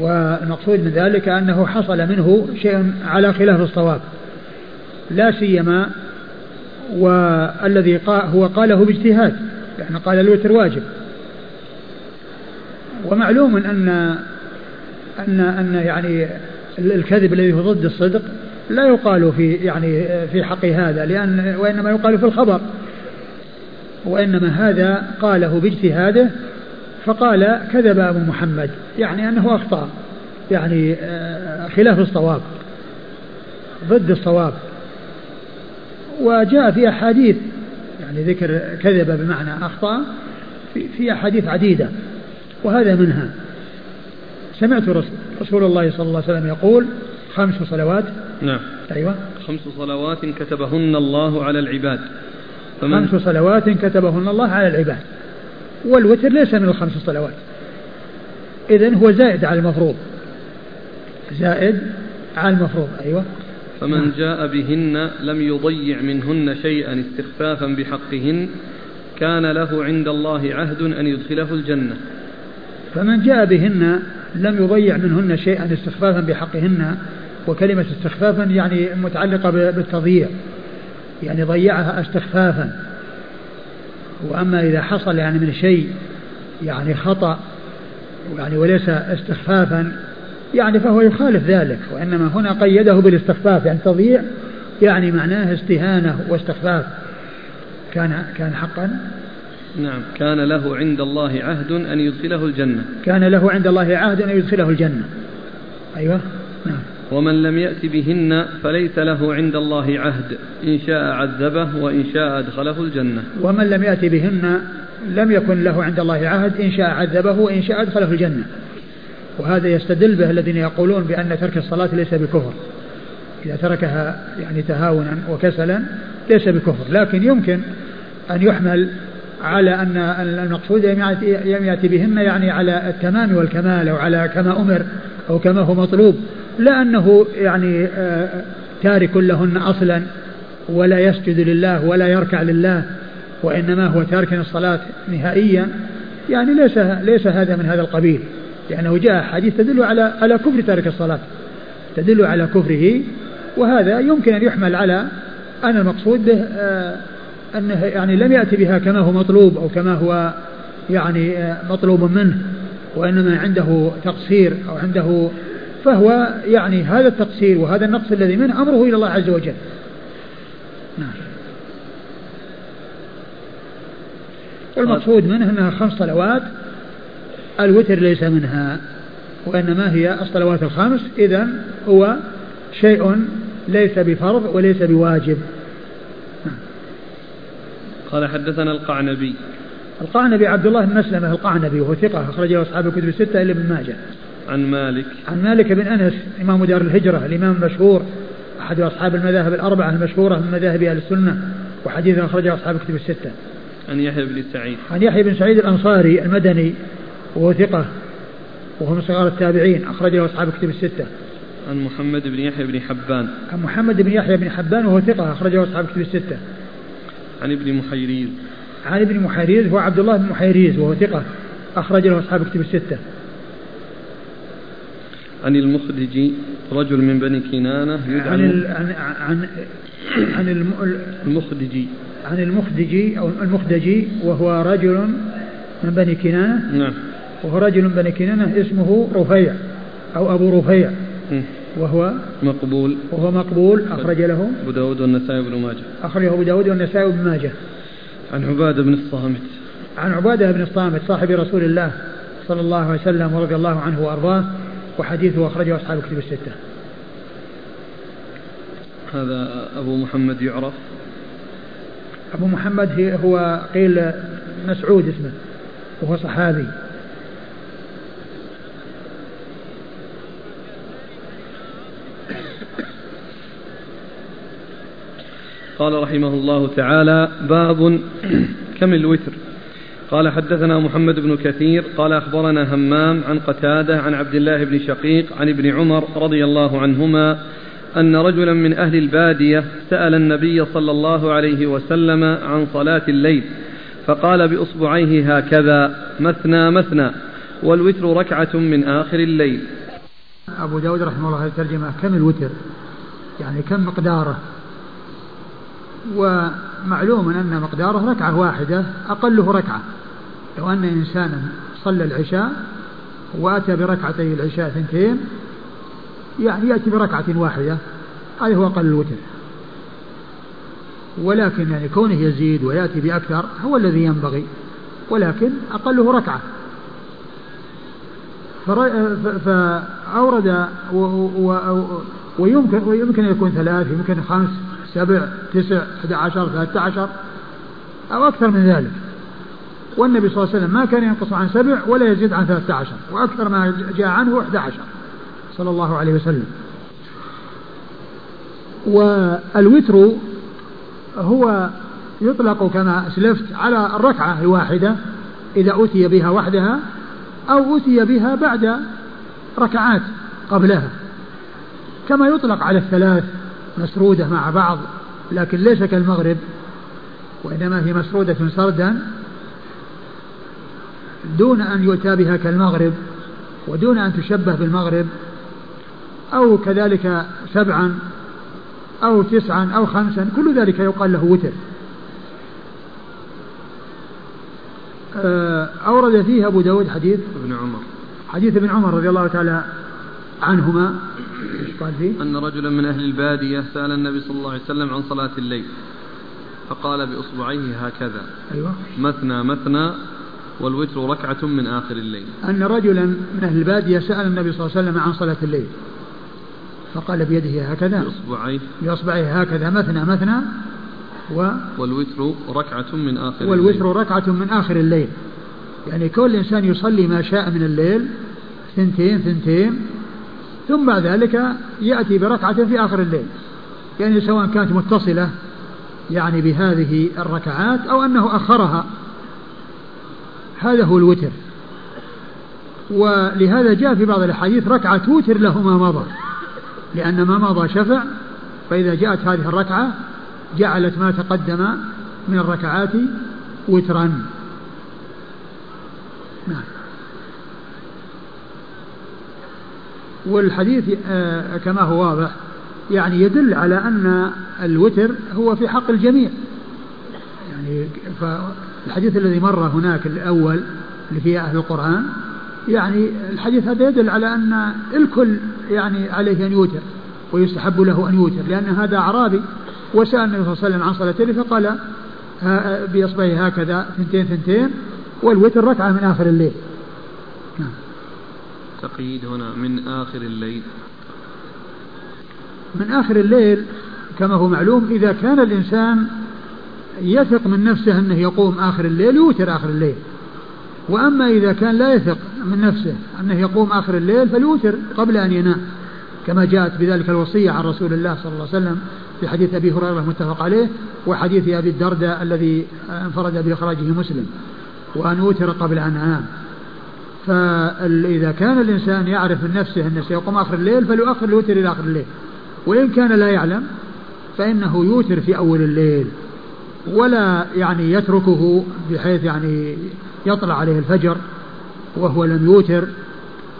والمقصود من ذلك أنه حصل منه شيء على خلاف الصواب. لا سيما والذي قال هو قاله باجتهاد يعني قال الوتر واجب. ومعلوم أن أن أن يعني الكذب الذي هو ضد الصدق لا يقال في يعني في حق هذا لأن وإنما يقال في الخبر. وإنما هذا قاله باجتهاده فقال كذب أبو محمد يعني أنه أخطأ يعني آه، خلاف الصواب ضد الصواب. وجاء في أحاديث يعني ذكر كذب بمعنى أخطأ في, أحاديث عديدة وهذا منها. سمعت رسول الله صلى الله عليه وسلم يقول خمس صلوات. نعم. أيوة. خمس صلوات كتبهن الله على العباد. خمس صلوات كتبهن الله على العباد. والوتر ليس من الخمس صلوات. إذن هو زائد على المفروض. زائد على المفروض أيوة. فمن. جاء بهن لم يضيع منهن شيئا استخفافا بحقهن كان له عند الله عهد أن يدخله الجنة. فمن جاء بهن لم يضيع منهن شيئا استخفافا بحقهن وكلمة استخفافا يعني متعلقة بالتضييع. يعني ضيعها استخفافا. وأما إذا حصل يعني من شيء يعني خطأ يعني وليس استخفافا يعني فهو يخالف ذلك وإنما هنا قيده بالاستخفاف يعني تضييع يعني معناه استهانة واستخفاف. كان كان حقا؟ نعم. كان له عند الله عهد أن يدخله الجنة. كان له عند الله عهد أن يدخله الجنة. أيوة. نعم. ومن لم يأت بهن فليس له عند الله عهد إن شاء عذبه وإن شاء أدخله الجنة. ومن لم يأت بهن لم يكن له عند الله عهد إن شاء عذبه وإن شاء أدخله الجنة. وهذا يستدل به الذين يقولون بأن ترك الصلاة ليس بكفر. إذا تركها يعني تهاونا وكسلا ليس بكفر لكن يمكن أن يحمل على أن المقصود لم يأتي بهن يعني على التمام والكمال أو على كما أمر أو كما هو مطلوب. لا أنه يعني آه، تارك لهن أصلا ولا يسجد لله ولا يركع لله وإنما هو تارك الصلاة نهائيا. يعني ليس ليس هذا من هذا القبيل لأنه جاء حديث تدل على على كفر تارك الصلاة تدل على كفره وهذا يمكن أن يحمل على أن المقصود به آه، أنه يعني لم يأتي بها كما هو مطلوب أو كما هو يعني آه، مطلوب منه وإنما عنده تقصير أو عنده فهو يعني هذا التقصير وهذا النقص الذي منه أمره إلى الله عز وجل. نعم. والمقصود منه أنها خمس صلوات الوتر ليس منها وإنما هي الصلوات الخمس إذا هو شيء ليس بفرض وليس بواجب. قال حدثنا القعنبي. القعنبي عبد الله بن مسلمة القعنبي وهو ثقة أخرجه أصحاب الكتب الستة إلا ابن ماجه. عن مالك. عن مالك بن أنس إمام دار الهجرة الإمام المشهور أحد أصحاب المذاهب الأربعة المشهورة من مذاهب أهل السنة وحديثه أخرجه أصحاب الكتب الستة. عن يحيى بن سعيد. عن يحيى بن سعيد الأنصاري المدني وهو ثقة وهو من صغار التابعين أخرجه أصحاب الكتب الستة. عن محمد بن يحيى بن حبان. عن محمد بن يحيى بن حبان وهو ثقة أخرجه أصحاب الكتب الستة. عن ابن محيريز. عن ابن محيريز هو عبد الله بن محيريز وهو ثقة أخرج له أصحاب الكتب الستة. عن المخدجي رجل من بني كنانة يدعى عن ال... عن عن, عن الم... المخدجي عن المخدجي أو المخدجي وهو رجل من بني كنانة. نعم. وهو رجل من بني كنانة اسمه رفيع أو أبو رفيع. وهو مقبول. وهو مقبول. أخرج له أبو داود والنسائي بن ماجه. أخرجه أبو داود والنسائي بن ماجه. عن عبادة بن الصامت. عن عبادة بن الصامت صاحب رسول الله صلى الله عليه وسلم ورضي الله عنه وأرضاه. وحديثه أخرجه أصحاب الكتب الستة. هذا أبو محمد يعرف. أبو محمد هو قيل مسعود اسمه وهو صحابي. قال رحمه الله تعالى باب كم الوتر؟ قال حدثنا محمد بن كثير قال أخبرنا همام عن قتادة عن عبد الله بن شقيق عن ابن عمر رضي الله عنهما أن رجلا من أهل البادية سأل النبي صلى الله عليه وسلم عن صلاة الليل فقال بإصبعيه هكذا مثنى مثنى والوتر ركعة من آخر الليل. أبو داود رحمه الله الترجمة كم الوتر؟ يعني كم مقداره؟ ومعلوم أن مقداره ركعة واحدة أقله ركعة. لو أن إنسانا صلى العشاء وأتى بركعتي العشاء ثنتين يعني يأتي بركعة واحدة هذا هو أقل الوتر. ولكن يعني كونه يزيد ويأتي بأكثر هو الذي ينبغي ولكن أقله ركعة. فأورد ويمكن ويمكن يكون ثلاث يمكن خمس. سبع تسع 11 13 أو أكثر من ذلك. والنبي صلى الله عليه وسلم ما كان ينقص عن سبع ولا يزيد عن 13 وأكثر ما جاء عنه 11 صلى الله عليه وسلم. والوتر هو يطلق كما أسلفت على الركعة الواحدة إذا أتي بها وحدها أو أتي بها بعد ركعات قبلها كما يطلق على الثلاث مسرودة مع بعض لكن ليس كالمغرب وإنما هي مسرودة سردا دون أن يؤتى بها كالمغرب ودون أن تشبه بالمغرب أو كذلك سبعا أو تسعا أو خمسا كل ذلك يقال له وتر. آه، أورد فيه أبو داود حديث ابن عمر. حديث ابن عمر رضي الله تعالى عنهما. قال فيه؟ أن رجلا من أهل البادية سأل النبي صلى الله عليه وسلم عن صلاة الليل فقال بإصبعيه هكذا أيوة مثنى مثنى والوتر ركعة من آخر الليل أن رجلا من أهل البادية سأل النبي صلى الله عليه وسلم عن صلاة الليل فقال بيده هكذا بإصبعيه بإصبعيه هكذا مثنى مثنى و والوتر ركعة من آخر والوتر الليل. ركعة من آخر الليل يعني كل إنسان يصلي ما شاء من الليل ثنتين ثنتين ثم بعد ذلك يأتي بركعة في آخر الليل. يعني سواء كانت متصلة يعني بهذه الركعات أو أنه أخرها. هذا هو الوتر. ولهذا جاء في بعض الأحاديث ركعة توتر له ما مضى. لأن ما مضى شفع فإذا جاءت هذه الركعة جعلت ما تقدم من الركعات وترا. نعم. والحديث آه، كما هو واضح يعني يدل على أن الوتر هو في حق الجميع. يعني فالحديث الذي مر هناك الأول اللي فيه أهل القرآن يعني الحديث هذا يدل على أن الكل يعني عليه أن يوتر ويستحب له أن يوتر لأن هذا أعرابي. وسأل النبي صلى الله عليه وسلم عن الليل فقال بإصبعه هكذا ثنتين ثنتين والوتر ركعة من آخر الليل. تقييد هنا من آخر الليل. من آخر الليل كما هو معلوم إذا كان الإنسان يثق من نفسه أنه يقوم آخر الليل يوتر آخر الليل. وأما إذا كان لا يثق من نفسه أنه يقوم آخر الليل فليوتر قبل أن ينام. كما جاءت بذلك الوصية عن رسول الله صلى الله عليه وسلم في حديث أبي هريرة متفق عليه وحديث أبي الدرداء الذي انفرد بإخراجه مسلم. وأن أوتر قبل أن أنام فإذا كان الإنسان يعرف من نفسه أنه سيقوم آخر الليل فليؤخر الوتر إلى آخر الليل. وإن كان لا يعلم فإنه يوتر في أول الليل. ولا يعني يتركه بحيث يعني يطلع عليه الفجر وهو لم يوتر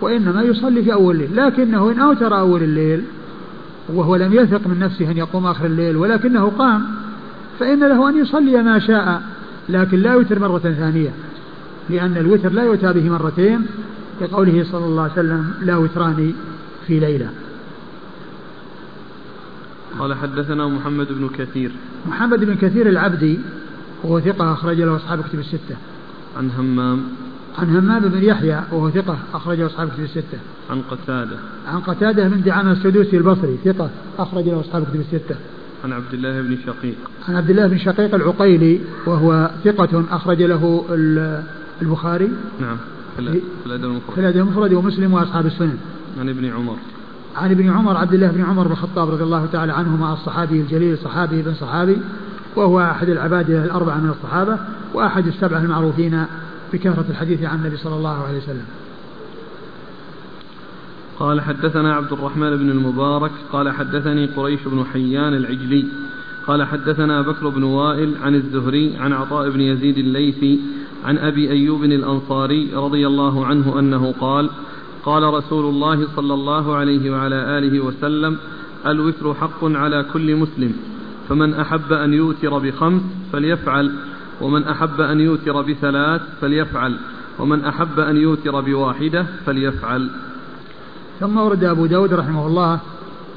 وإنما يصلي في أول الليل. لكنه إن أوتر أول الليل وهو لم يثق من نفسه أن يقوم آخر الليل ولكنه قام فإن له أن يصلي ما شاء لكن لا يوتر مرة ثانية. لأن الوتر لا يؤتى به مرتين لقوله صلى الله عليه وسلم لا وتران في ليلة. قال حدثنا محمد بن كثير. محمد بن كثير العبدي وهو ثقة أخرج له أصحاب كتب الستة. عن همام. عن همام بن يحيى وهو ثقة أخرج له أصحاب كتب الستة. عن قتادة. عن قتادة بن دعامة السدوسي البصري ثقة أخرج له أصحاب كتب الستة. عن عبد الله بن شقيق. عن عبد الله بن شقيق العقيلي وهو ثقة أخرج له البخاري نعم. في الأدب المفرد؟ في الأدب المفرد ومسلم وأصحاب السنن. عن ابن عمر. عن ابن عمر عبد الله بن عمر بن الخطاب رضي الله تعالى عنهما الصحابي الجليل صحابي بن صحابي وهو أحد العبادة الأربعة من الصحابة وأحد السبعة المعروفين بكثرة الحديث عن النبي صلى الله عليه وسلم. قال حدثنا عبد الرحمن بن المبارك قال حدثني قريش بن حيان العجلي قال حدثنا بكر بن وائل عن الزهري عن عطاء بن يزيد الليثي عن أبي أيوب الأنصاري رضي الله عنه أنه قال قال رسول الله صلى الله عليه وعلى آله وسلم الوتر حق على كل مسلم فمن أحب أن يوتر بخمس فليفعل ومن أحب أن يوتر بثلاث فليفعل ومن أحب أن يوتر بواحدة فليفعل. ثم ورد أبو داود رحمه الله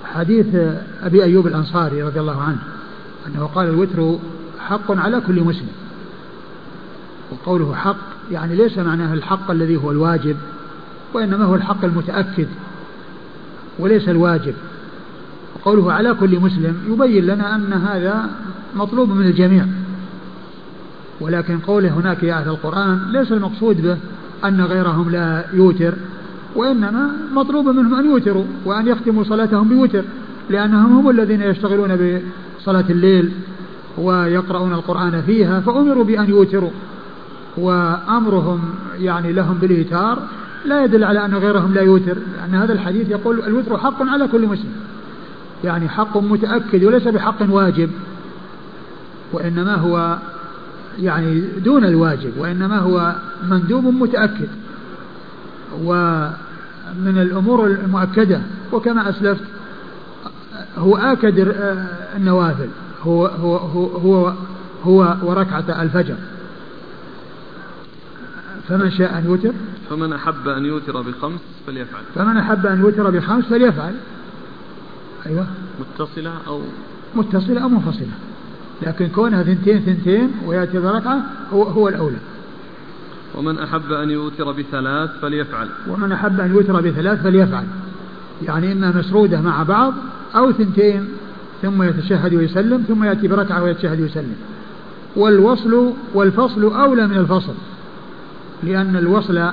حديث أبي أيوب الأنصاري رضي الله عنه أنه قال الوتر حق على كل مسلم. وقوله حق يعني ليس معناه الحق الذي هو الواجب وإنما هو الحق المتأكد وليس الواجب. وقوله على كل مسلم يبين لنا أن هذا مطلوب من الجميع. ولكن قوله هناك يا أهل القرآن ليس المقصود به أن غيرهم لا يوتر وإنما مطلوب منهم أن يوتروا وأن يختموا صلاتهم بوتر لأنهم هم الذين يشتغلون بصلاة الليل ويقرؤون القرآن فيها فأمروا بأن يوتروا. وأمرهم يعني لهم بالإيتار لا يدل على أن غيرهم لا يوتر لأن هذا الحديث يقول الوتر حق على كل مسلم. يعني حق متأكد وليس بحق واجب. وإنما هو يعني دون الواجب وإنما هو مندوب متأكد. ومن الأمور المؤكدة وكما أسلفت هو آكد النوافل هو هو هو هو, هو وركعة الفجر. فمن شاء أن يوتر. فمن أحب أن يوتر بخمس فليفعل. فمن أحب أن يوتر بخمس فليفعل. أيوة. متصلة أو متصلة أو منفصلة. لكن كونها ثنتين ثنتين ويأتي بركعة هو, هو الأولى. ومن أحب أن يوتر بثلاث فليفعل. ومن أحب أن يوتر بثلاث فليفعل. يعني إما مسرودة مع بعض أو ثنتين ثم يتشهد ويسلم ثم يأتي بركعة ويتشهد ويسلم. والوصل والفصل أولى من الفصل. لأن الوصل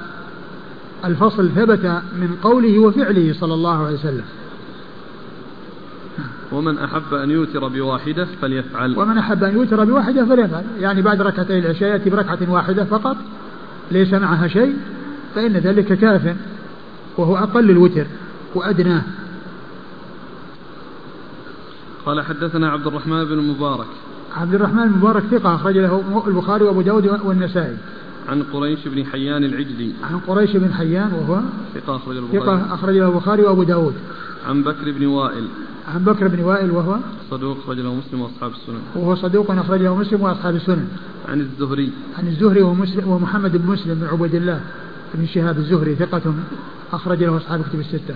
الفصل ثبت من قوله وفعله صلى الله عليه وسلم. ومن أحب أن يوتر بواحدة فليفعل. ومن أحب أن يوتر بواحدة فليفعل. يعني بعد ركعتي العشاء يأتي بركعة واحدة فقط ليس معها شيء فإن ذلك كاف وهو أقل الوتر وأدناه. قال حدثنا عبد الرحمن بن المبارك عبد الرحمن المبارك ثقة أخرج له البخاري وأبو داود والنسائي. عن قريش بن حيان العجلي. عن قريش بن حيان وهو ثقة أخرج البخاري. ثقة أخرج له البخاري وأبو داود. عن بكر بن وائل. عن بكر بن وائل وهو صدوق أخرج له مسلم وأصحاب السنن. وهو صدوق أخرج له مسلم وأصحاب السنن. عن الزهري. عن الزهري ومسلم ومحمد بن مسلم بن عبيد الله بن شهاب الزهري ثقة أخرج له أصحاب كتب الستة.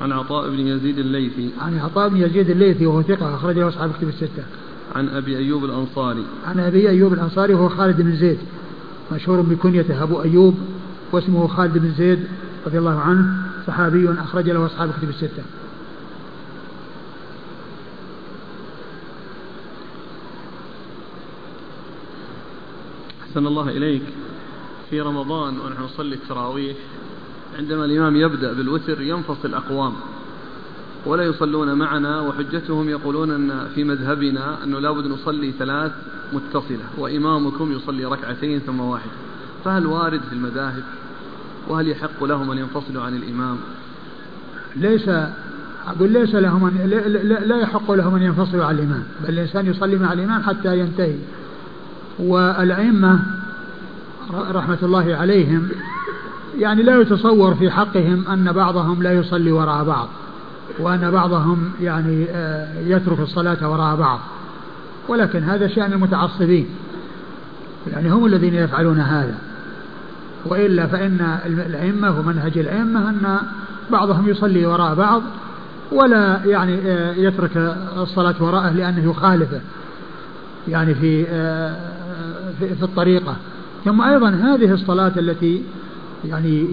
عن عطاء بن يزيد الليثي. عن عطاء بن يزيد الليثي وهو ثقة أخرج له أصحاب كتب الستة. عن أبي أيوب الأنصاري. عن أبي أيوب الأنصاري وهو خالد بن زيد. مشهور بكنيته أبو أيوب واسمه خالد بن زيد رضي الله عنه صحابي أخرج له أصحاب كتب الستة. أحسن الله إليك. في رمضان ونحن نصلي التراويح عندما الإمام يبدأ بالوتر ينفصل أقوام ولا يصلون معنا وحجتهم يقولون أن في مذهبنا أنه لابد نصلي ثلاث متصلة وإمامكم يصلي ركعتين ثم واحدة فهل وارد في المذاهب؟ وهل يحق لهم أن ينفصلوا عن الإمام؟ ليس أقول ليس لهم أن لا يحق لهم أن ينفصلوا عن الإمام بل الإنسان يصلي مع الإمام حتى ينتهي. والأئمة رحمة الله عليهم يعني لا يتصور في حقهم أن بعضهم لا يصلي وراء بعض. وأن بعضهم يعني آه، يترك الصلاة وراء بعض. ولكن هذا شأن المتعصبين. يعني هم الذين يفعلون هذا. وإلا فإن الأئمة ومنهج الأئمة أن بعضهم يصلي وراء بعض ولا يعني آه، يترك الصلاة وراءه لأنه يخالفه. يعني في آه، في الطريقة. ثم أيضا هذه الصلاة التي يعني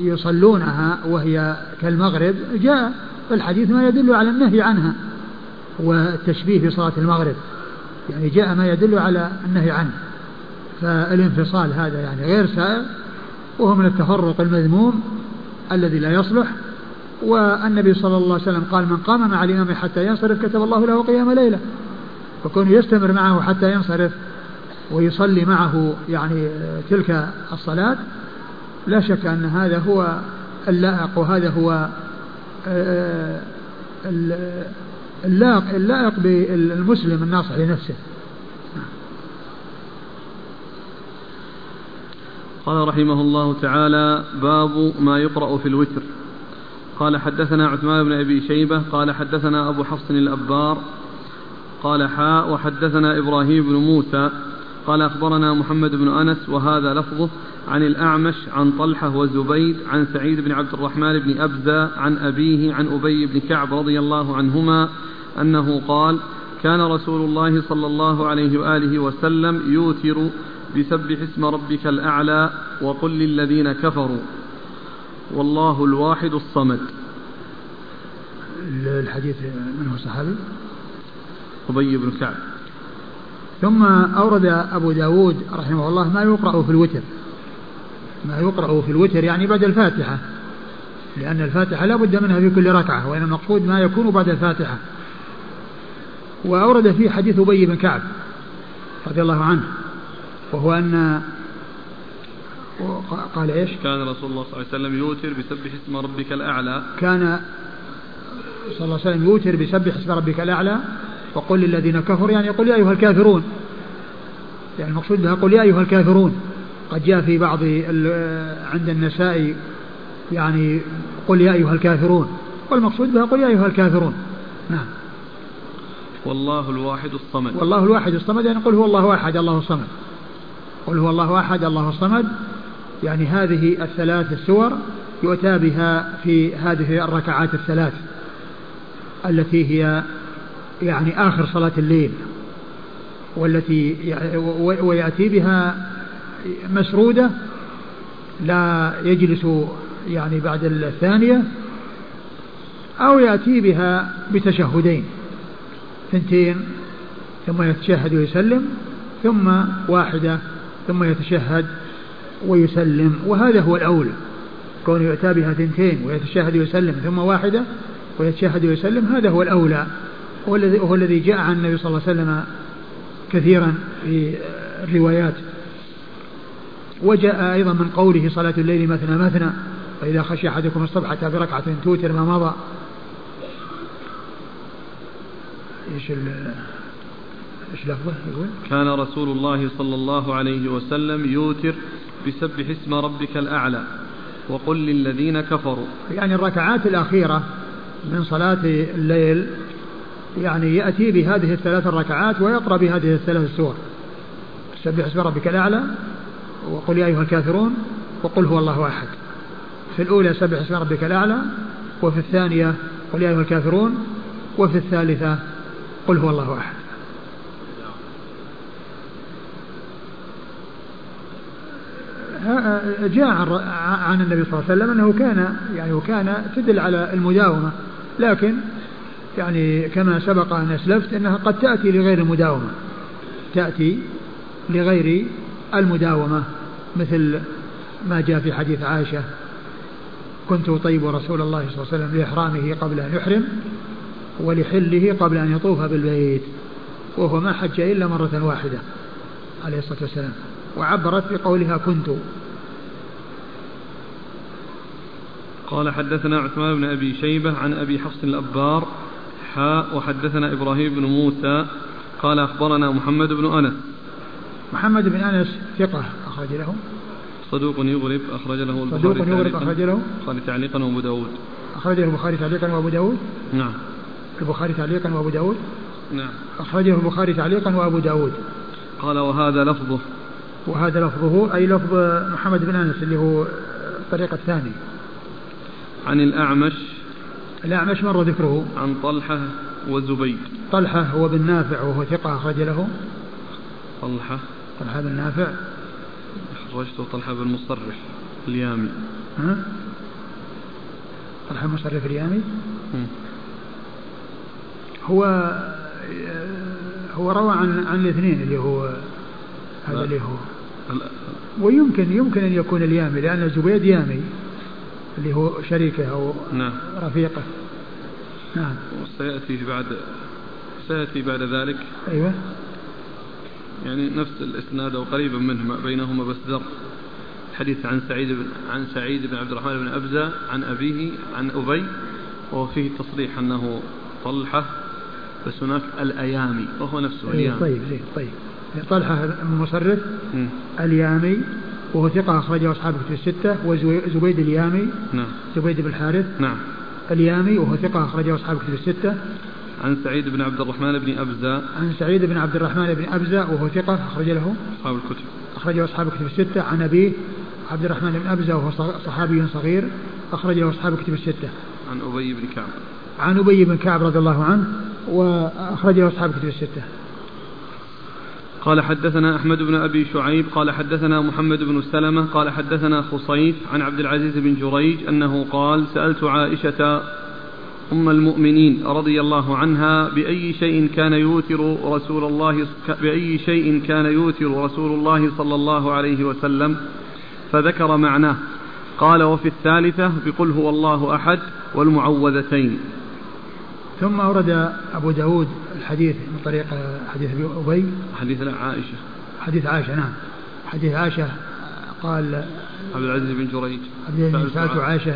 يصلونها وهي كالمغرب جاء في الحديث ما يدل على النهي عنها والتشبيه في صلاة المغرب. يعني جاء ما يدل على النهي عنه. فالانفصال هذا يعني غير سائر وهو من التفرق المذموم الذي لا يصلح. والنبي صلى الله عليه وسلم قال من قام مع الإمام حتى ينصرف كتب الله له قيام ليلة. وكونه يستمر معه حتى ينصرف ويصلي معه يعني تلك الصلاة لا شك أن هذا هو اللائق وهذا هو اللائق, اللائق بالمسلم الناصح لنفسه. قال رحمه الله تعالى باب ما يقرأ في الوتر. قال حدثنا عثمان بن أبي شيبة قال حدثنا أبو حفص الأبار قال حاء وحدثنا إبراهيم بن موسى قال أخبرنا محمد بن أنس وهذا لفظه عن الأعمش عن طلحة وزبيد عن سعيد بن عبد الرحمن بن أبزة عن أبيه عن أبي بن كعب رضي الله عنهما أنه قال كان رسول الله صلى الله عليه وآله وسلم يوتر بسبح اسم ربك الأعلى وقل للذين كفروا. والله الواحد الصمد. الحديث من هو صحابي أبي بن كعب. ثم أورد أبو داود رحمه الله ما يقرأ في الوتر. ما يقرأ في الوتر يعني بعد الفاتحة. لأن الفاتحة لا بد منها في كل ركعة وإن المقصود ما يكون بعد الفاتحة. وأورد فيه حديث أبي بن كعب رضي الله عنه وهو أن قال إيش؟ كان رسول الله صلى الله عليه وسلم يوتر بسبح اسم ربك الأعلى. كان صلى الله عليه وسلم يوتر بسبح اسم ربك الأعلى. وقل للذين كفروا يعني قل يا أيها الكافرون. يعني المقصود بها قل يا أيها الكافرون. قد جاء في بعض عند النساء يعني قل يا أيها الكافرون. والمقصود بها قل يا أيها الكافرون. نعم. والله الواحد الصمد. والله الواحد الصمد يعني قل هو الله أحد الله الصمد قل هو الله أحد الله الصمد يعني هذه الثلاث السور يؤتى بها في هذه الركعات الثلاث التي هي يعني آخر صلاة الليل والتي ويأتي بها مسرودة لا يجلس يعني بعد الثانية أو يأتي بها بتشهدين ثنتين ثم يتشهد ويسلم ثم واحدة ثم يتشهد ويسلم وهذا هو الأولى كون يؤتى بها ثنتين ويتشهد ويسلم ثم واحدة ويتشهد ويسلم هذا هو الأولى. وهو الذي جاء عن النبي صلى الله عليه وسلم كثيرا في الروايات. وجاء أيضا من قوله صلاة الليل مثنى مثنى فإذا خشي أحدكم الصبح بركعة توتر ما مضى. إيش إيش لفظه يقول؟ كان رسول الله صلى الله عليه وسلم يوتر بسبح اسم ربك الأعلى وقل للذين كفروا. يعني الركعات الأخيرة من صلاة الليل يعني يأتي بهذه الثلاث الركعات ويقرأ بهذه الثلاث السور. سبح اسم ربك الأعلى وقل يا أيها الكافرون وقل هو الله أحد. في الأولى سبح اسم ربك الأعلى وفي الثانية قل يا أيها الكافرون وفي الثالثة قل هو الله أحد. جاء عن النبي صلى الله عليه وسلم أنه كان يعني وكان تدل على المداومة لكن يعني كما سبق أن أسلفت أنها قد تأتي لغير المداومة. تأتي لغير المداومة مثل ما جاء في حديث عائشة كنت أطيب رسول الله صلى الله عليه وسلم لإحرامه قبل أن يحرم ولحله قبل أن يطوف بالبيت وهو ما حج إلا مرة واحدة عليه الصلاة والسلام. وعبرت بقولها كنت قال حدثنا عثمان بن أبي شيبة عن أبي حفص الأبار حاء وحدثنا إبراهيم بن موسى قال أخبرنا محمد بن أنس. محمد بن أنس ثقة أخرج له. صدوق يغرب أخرج له البخاري صدوق يغرب أخرج له. البخاري تعليقا وأبو داود. أخرجه البخاري تعليقا وأبو داود. نعم. البخاري تعليقا وأبو داود. نعم. أخرجه البخاري تعليقا وأبو داود. قال وهذا لفظه. وهذا لفظه أي لفظ محمد بن أنس اللي هو الطريق الثاني عن الأعمش الأعمش مر ذكره؟ عن طلحة وزبيد طلحة هو بن نافع وهو ثقة أخرج له. طلحة. طلحة بن نافع. أخرجته طلحة بن مصرف اليامي. ها؟ طلحة مصرف اليامي؟ هو هو روى عن عن الاثنين اللي هو هذا اللي هو. ويمكن يمكن أن يكون اليامي لأن زبيد يامي. اللي هو شريكه أو نعم. رفيقه. نعم. وسيأتي بعد سيأتي بعد ذلك. أيوه. يعني نفس الإسناد أو قريبا منه بينهما بس در حديث عن سعيد بن عن سعيد بن عبد الرحمن بن أبزة عن أبيه عن أبي وهو فيه تصريح أنه طلحة بس هناك الأيامي وهو نفسه أيوة اليامي. طيب زين طيب. طلحة المصرف اليامي وهو ثقة أخرجه أصحاب الكتب الستة وزبيد اليامي نعم. زبيد بن الحارث نعم. اليامي وهو ثقة أخرجه أصحاب الكتب الستة. عن سعيد بن عبد الرحمن بن أبزة. عن سعيد بن عبد الرحمن بن أبزة وهو ثقة أخرج له أصحاب الكتب. أخرجه أصحاب الكتب الستة. عن أبيه عبد الرحمن بن أبزة وهو صحابي صغير أخرج له أصحاب الكتب الستة. عن أبي بن كعب. عن أبي بن كعب رضي الله عنه وأخرج له أصحاب الكتب الستة. قال حدثنا أحمد بن أبي شعيب قال حدثنا محمد بن سلمة قال حدثنا خصيف عن عبد العزيز بن جريج أنه قال سألت عائشة أم المؤمنين رضي الله عنها بأي شيء كان يوتر رسول الله بأي شيء كان يوتر رسول الله صلى الله عليه وسلم؟ فذكر معناه. قال وفي الثالثة بقل هو الله أحد والمعوذتين. ثم أورد أبو داود الحديث من طريق حديث أبي حديث عائشة. حديث عائشة نعم. حديث عائشة قال عبد العزيز بن جريج. عبد العزيز سألت عائشة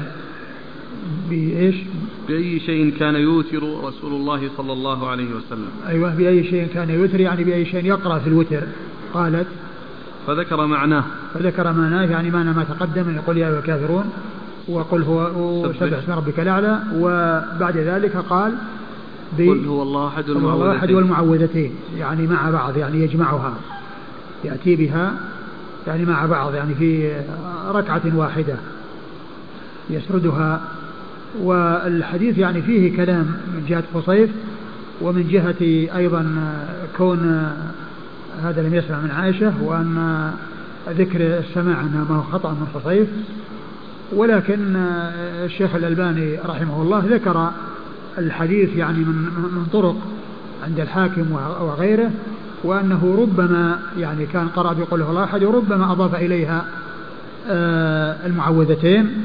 بإيش؟ بأي شيء كان يوتر رسول الله صلى الله عليه وسلم؟ أيوه بأي شيء كان يوتر يعني بأي شيء يقرأ في الوتر. قالت فذكر معناه. فذكر معناه يعني معنى ما تقدم يقول يا أيها الكافرون وقل هو سبح. اسم ربك الأعلى وبعد ذلك قال قل هو الله أحد والمعوذتين والمعوذتين. يعني مع بعض يعني يجمعها. يأتي بها يعني مع بعض يعني في ركعة واحدة يسردها. والحديث يعني فيه كلام من جهة قصيف ومن جهة أيضا كون هذا لم يسمع من عائشة وأن ذكر السماع أنه ما هو خطأ من قصيف. ولكن الشيخ الألباني رحمه الله ذكر الحديث يعني من من طرق عند الحاكم وغيره وأنه ربما يعني كان قرأ بقول الله أحد وربما أضاف إليها آه، المعوذتين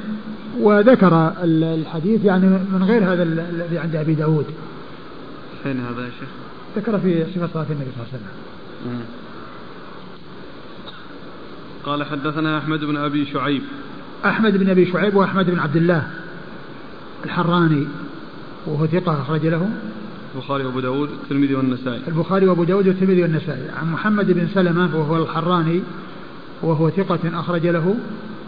وذكر الحديث يعني من غير هذا الذي عند أبي داود. فين هذا يا شيخ؟ ذكر في صفة صلاة النبي صلى الله عليه وسلم. قال حدثنا أحمد بن أبي شعيب. أحمد بن أبي شعيب وأحمد بن عبد الله الحراني. وهو ثقة أخرج له. البخاري وأبو داود والترمذي والنسائي. البخاري وأبو داود والترمذي والنسائي. عن محمد بن سلمة وهو الحراني وهو ثقة أخرج له.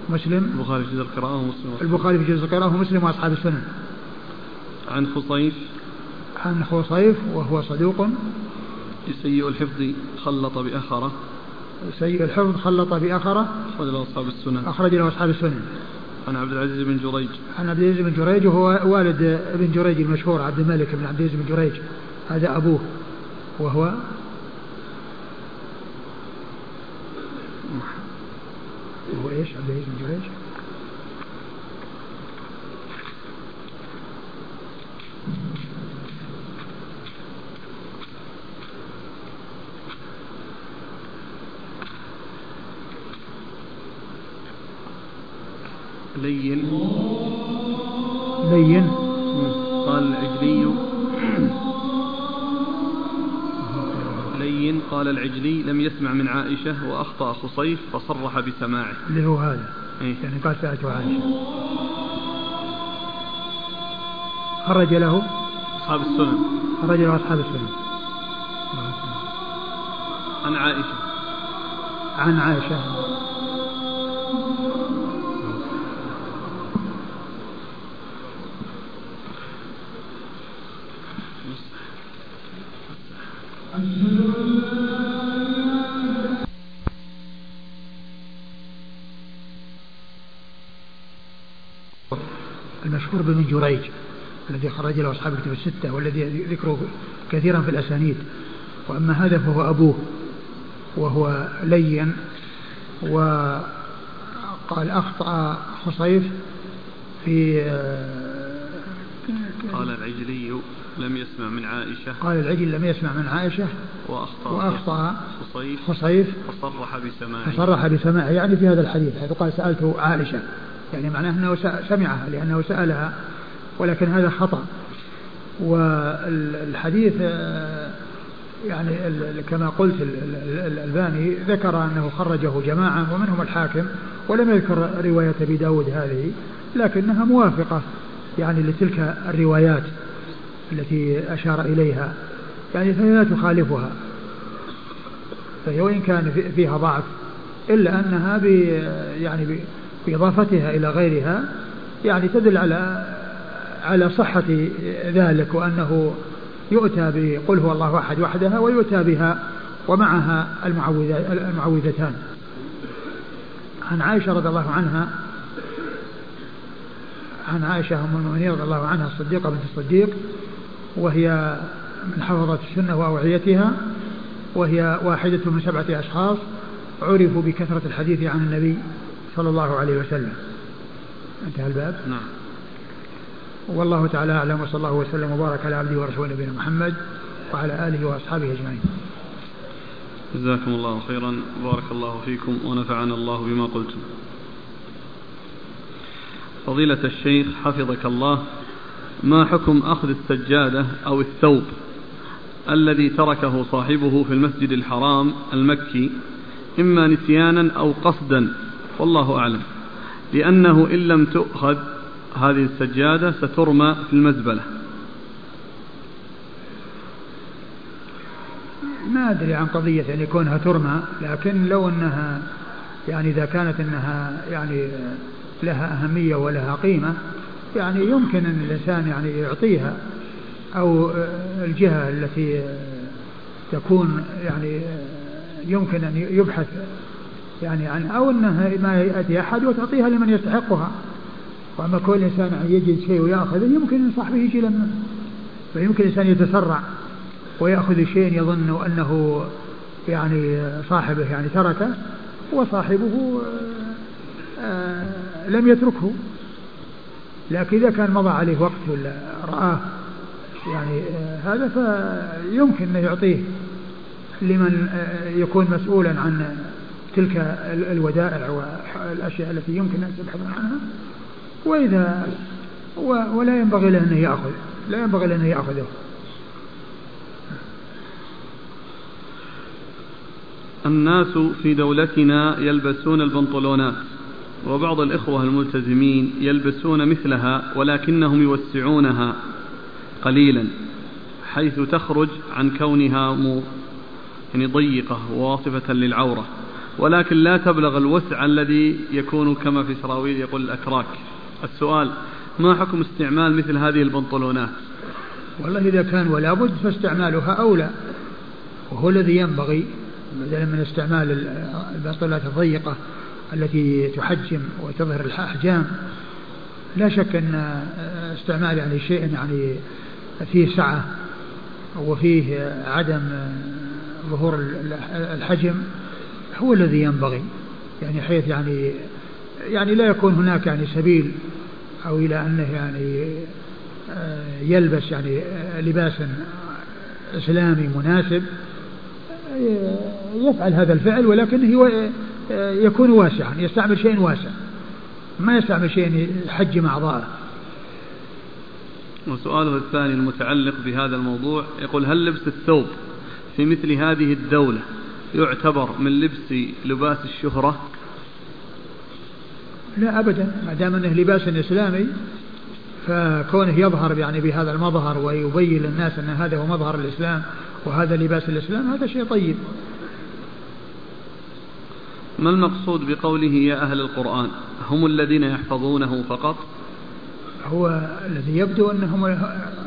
مسلم. البخاري في جزء القراءة ومسلم. البخاري في جزء القراءة ومسلم وأصحاب السنن عن خصيف. عن خصيف وهو صدوق. سيء الحفظ خلط بأخره. سيء الحفظ خلط بأخره. أخرج له أصحاب السنن أخرج له أصحاب السنن عن عبد العزيز بن جريج. عن عبد العزيز بن جريج وهو والد ابن جريج المشهور عبد الملك بن عبد العزيز بن جريج. هذا أبوه وهو وهو إيش؟ عبد العزيز بن جريج؟ لين. لين. قال العجلي. لين قال العجلي لم يسمع من عائشة وأخطأ خصيف فصرح بسماعه. اللي هو هذا. إيه؟ يعني قال سألت عائشة. خرج له. أصحاب السنن. خرج له أصحاب السنن. عن عائشة. عن عائشة. المشهور بن جريج الذي خرج له أصحاب الكتب الستة والذي ذكره كثيرا في الأسانيد. وأما هذا فهو أبوه وهو لين وقال أخطأ خصيف في قال العجلي لم يسمع من عائشة. قال العجل لم يسمع من عائشة. وأخطأ وأخطأ خصيف خصيف فصرح بسماعه. فصرح بسماعه يعني في هذا الحديث حيث قال سألته عائشة. يعني معناه أنه سمعها لأنه سألها ولكن هذا خطأ. والحديث آه، يعني كما قلت الألباني ذكر أنه خرجه جماعة ومنهم الحاكم ولم يذكر رواية أبي داود هذه لكنها موافقة. يعني لتلك الروايات التي أشار إليها يعني فهي لا تخالفها فهي وإن كان فيها ضعف إلا أنها ب يعني بإضافتها إلى غيرها يعني تدل على على صحة ذلك وأنه يؤتى بقل هو الله أحد وحدها ويؤتى بها ومعها المعوذتان. عن عائشة رضي الله عنها عن عائشة أم المؤمنين رضي الله عنها الصديقة بنت الصديق وهي من حفظة السنة وأوعيتها وهي واحدة من سبعة أشخاص عرفوا بكثرة الحديث عن النبي صلى الله عليه وسلم. انتهى الباب. نعم. والله تعالى أعلم وصلى الله وسلم وبارك على عبده ورسوله نبينا محمد وعلى آله وأصحابه أجمعين. جزاكم الله خيرا. بارك الله فيكم ونفعنا الله بما قلتم. فضيلة الشيخ حفظك الله ما حكم أخذ السجادة أو الثوب الذي تركه صاحبه في المسجد الحرام المكي إما نسيانا أو قصدا؟ والله أعلم. لأنه إن لم تؤخذ هذه السجادة سترمى في المزبلة. ما أدري عن قضية يعني كونها ترمى لكن لو أنها يعني إذا كانت أنها يعني لها أهمية ولها قيمة. يعني يمكن أن الإنسان يعني يعطيها أو الجهة التي تكون يعني يمكن أن يبحث يعني عن أو أنها ما يأتي أحد وتعطيها لمن يستحقها. وأما كل إنسان يجد شيء ويأخذه يمكن أن صاحبه يجي لما فيمكن الإنسان يتسرع ويأخذ شيء يظن أنه يعني صاحبه يعني تركه وصاحبه لم يتركه. لكن إذا كان مضى عليه وقت ولا رآه يعني آه، هذا فيمكن أن يعطيه لمن آه، يكون مسؤولا عن تلك الودائع والأشياء التي يمكن أن تبحثون عنها. وإذا ولا ينبغي له أنه يأخذ لا ينبغي له أنه يأخذه. الناس في دولتنا يلبسون البنطلونات. وبعض الإخوة الملتزمين يلبسون مثلها ولكنهم يوسعونها قليلا حيث تخرج عن كونها يعني ضيقة واصفة للعورة. ولكن لا تبلغ الوسع الذي يكون كما في سراويل يقول الأتراك. السؤال ما حكم استعمال مثل هذه البنطلونات؟ والله إذا كان ولا بد فاستعمالها أولى. وهو الذي ينبغي بدلا من استعمال البنطلونات الضيقة. التي تحجم وتظهر الأحجام لا شك أن استعمال يعني شيء يعني فيه سعة وفيه عدم ظهور الحجم هو الذي ينبغي. يعني حيث يعني يعني لا يكون هناك يعني سبيل أو إلى أنه يعني آه، يلبس يعني لباسا إسلامي مناسب آه، يفعل هذا الفعل ولكنه يكون واسعا يستعمل شيء واسع. ما يستعمل شيء يحجم أعضاءه وسؤاله الثاني المتعلق بهذا الموضوع يقول هل لبس الثوب في مثل هذه الدولة يعتبر من لبس لباس الشهرة؟ لا أبدا. ما دام أنه لباس إسلامي فكونه يظهر يعني بهذا المظهر ويبين للناس أن هذا هو مظهر الإسلام وهذا لباس الإسلام هذا شيء طيب. ما المقصود بقوله يا أهل القرآن؟ هم الذين يحفظونه فقط؟ هو الذي يبدو أنهم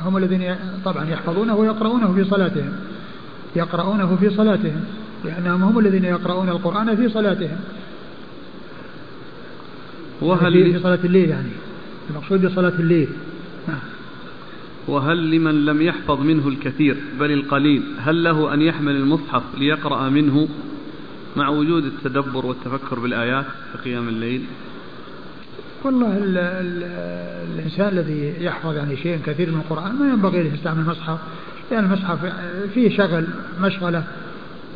هم الذين طبعا يحفظونه ويقرؤونه في صلاتهم. يقرؤونه في صلاتهم لأنهم هم الذين يقرؤون القرآن في صلاتهم. وهل في صلاة الليل يعني. المقصود بصلاة الليل. نعم. وهل لمن لم يحفظ منه الكثير بل القليل هل له أن يحمل المصحف ليقرأ منه؟ مع وجود التدبر والتفكر بالآيات في قيام الليل. والله ال ال الإنسان الذي يحفظ يعني شيء كثير من القرآن ما ينبغي له يستعمل المصحف لأن يعني المصحف فيه شغل مشغلة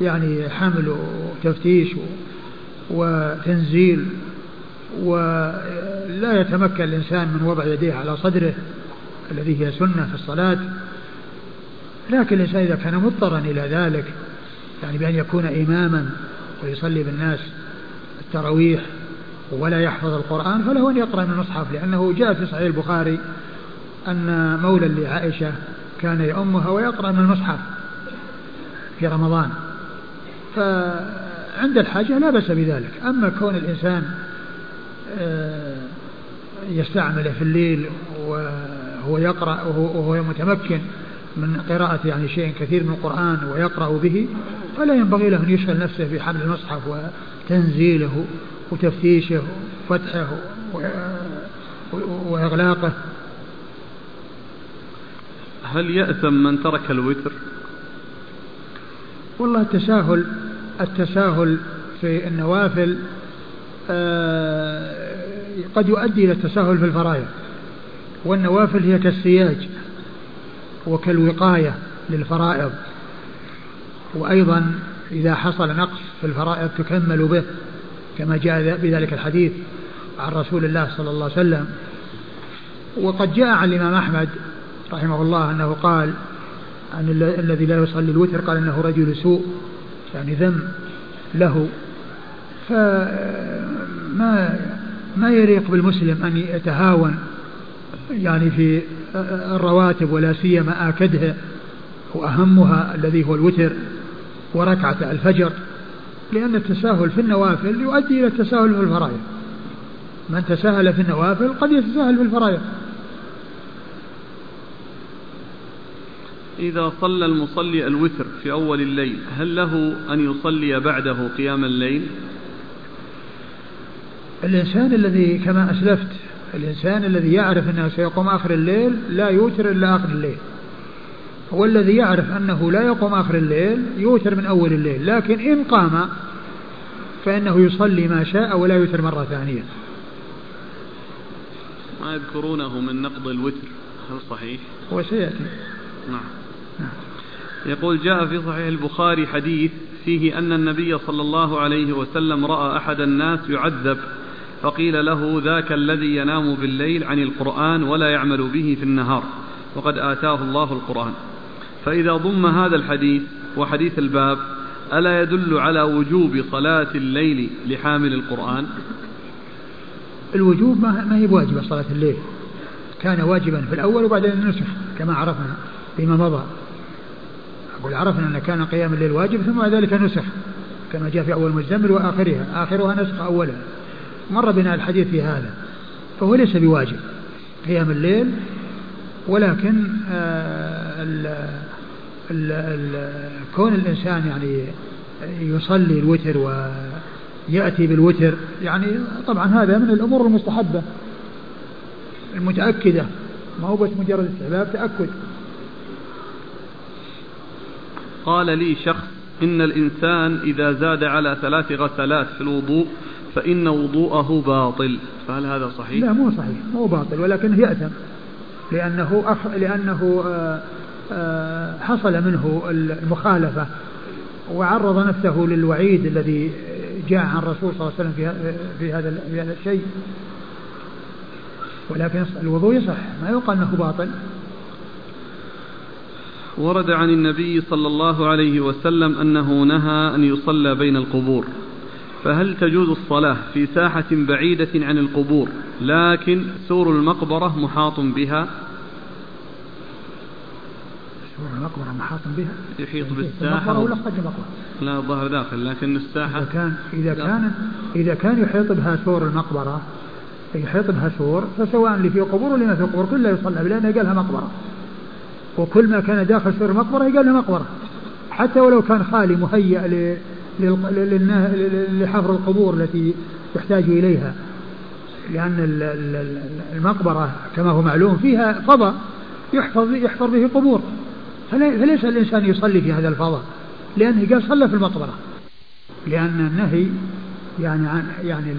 يعني حمل وتفتيش وتنزيل ولا يتمكن الإنسان من وضع يديه على صدره الذي هي سنة في الصلاة. لكن الإنسان إذا كان مضطرا إلى ذلك يعني بأن يكون إماما ويصلي بالناس التراويح ولا يحفظ القرآن فله أن يقرأ من المصحف لأنه جاء في صحيح البخاري أن مولى لعائشة كان يؤمها ويقرأ من المصحف في رمضان. فعند الحاجة لا بأس بذلك. أما كون الإنسان آه، يستعمله في الليل وهو يقرأ وهو متمكن من قراءة يعني شيء كثير من القرآن ويقرأ به فلا ينبغي له أن يشغل نفسه بحمل المصحف وتنزيله وتفتيشه وفتحه وإغلاقه. هل يأثم من ترك الوتر؟ والله التساهل التساهل في النوافل آه، قد يؤدي إلى التساهل في الفرائض والنوافل هي كالسياج. وكالوقاية للفرائض. وأيضا إذا حصل نقص في الفرائض تكمل به كما جاء بذلك الحديث عن رسول الله صلى الله عليه وسلم. وقد جاء عن الإمام أحمد رحمه الله أنه قال عن الذي لا يصلي الوتر قال إنه رجل سوء يعني ذم له. فما ما يليق بالمسلم أن يتهاون يعني في الرواتب ولا سيما آكدها وأهمها الذي هو الوتر وركعة الفجر لأن التساهل في النوافل يؤدي إلى التساهل في الفرائض. من تساهل في النوافل قد يتساهل في الفرائض. إذا صلى المصلي الوتر في أول الليل هل له أن يصلي بعده قيام الليل؟ الإنسان الذي كما أسلفت الإنسان الذي يعرف أنه سيقوم آخر الليل لا يوتر إلا آخر الليل. والذي يعرف أنه لا يقوم آخر الليل يوتر من أول الليل. لكن إن قام فإنه يصلي ما شاء ولا يوتر مرة ثانية. ما يذكرونه من نقض الوتر؟ هل صحيح؟ هو سيأتي. نعم. يقول جاء في صحيح البخاري حديث فيه أن النبي صلى الله عليه وسلم رأى أحد الناس يعذب. فقيل له ذاك الذي ينام بالليل عن القرآن ولا يعمل به في النهار وقد آتاه الله القرآن. فإذا ضم هذا الحديث وحديث الباب ألا يدل على وجوب صلاة الليل لحامل القرآن؟ الوجوب ما هي بواجبة صلاة الليل. كان واجبا في الأول وبعدين نسخ كما عرفنا فيما مضى. أقول عرفنا أن كان قيام الليل واجب ثم بعد ذلك نسخ كما جاء في أول مزمل وآخرها. آخرها نسخ أولها مر بنا الحديث في هذا فهو ليس بواجب قيام الليل ولكن آه، ال ال كون الإنسان يعني يصلي الوتر ويأتي بالوتر يعني طبعا هذا من الأمور المستحبة المتأكدة ما هو بس مجرد استحباب تأكد. قال لي شخص إن الإنسان إذا زاد على ثلاث غسلات في الوضوء فإن وضوءه باطل. فهل هذا صحيح؟ لا مو صحيح. مو باطل ولكنه يأثم لأنه أخ... لأنه آآ آه، آآ آه، حصل منه المخالفة وعرض نفسه للوعيد الذي جاء عن الرسول صلى الله عليه وسلم في هذا في هذا الشيء. ولكن الوضوء يصح. ما يقال إنه باطل. ورد عن النبي صلى الله عليه وسلم أنه نهى أن يصلى بين القبور. فهل تجوز الصلاة في ساحة بعيدة عن القبور لكن سور المقبرة محاط بها؟ سور المقبرة محاط بها؟ يحيط بالساحة ولا المقبرة؟ لا الظهر داخل لكن الساحة إذا كان إذا كان إذا كان يحيط بها سور المقبرة يحيط بها سور فسواء اللي في قبور ولا ما في قبور كلها يصلى لأنه قالها مقبرة. وكل ما كان داخل سور المقبرة يقال له مقبرة. حتى ولو كان خالي مهيأ لحفر القبور التي يحتاج إليها. لأن المقبرة كما هو معلوم فيها فضاء يحفظ يحفر به قبور فليس الإنسان يصلي في هذا الفضاء لأنه قال صلى في المقبرة. لأن النهي يعني عن يعني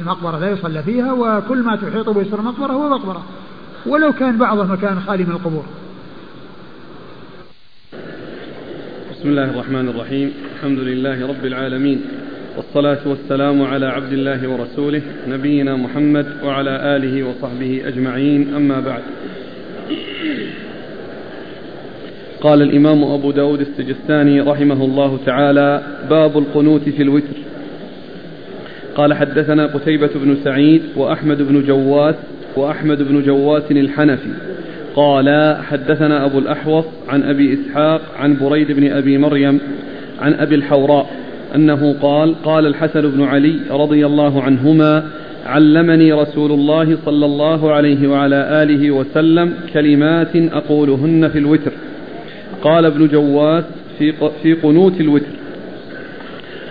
المقبرة لا يصلى فيها وكل ما تحيط به المقبرة هو مقبرة. ولو كان بعضه مكان خالي من القبور. بسم الله الرحمن الرحيم. الحمد لله رب العالمين. والصلاة والسلام على عبد الله ورسوله نبينا محمد وعلى آله وصحبه أجمعين. أما بعد. قال الإمام أبو داود السجستاني رحمه الله تعالى باب القنوت في الوتر. قال حدثنا قتيبة بن سعيد وأحمد بن جواس وأحمد بن جواس الحنفي. قال حدثنا أبو الأحوص عن أبي إسحاق عن بريد بن أبي مريم عن أبي الحوراء أنه قال قال الحسن بن علي رضي الله عنهما علمني رسول الله صلى الله عليه وعلى آله وسلم كلمات أقولهن في الوتر. قال ابن جواس في, في قنوت الوتر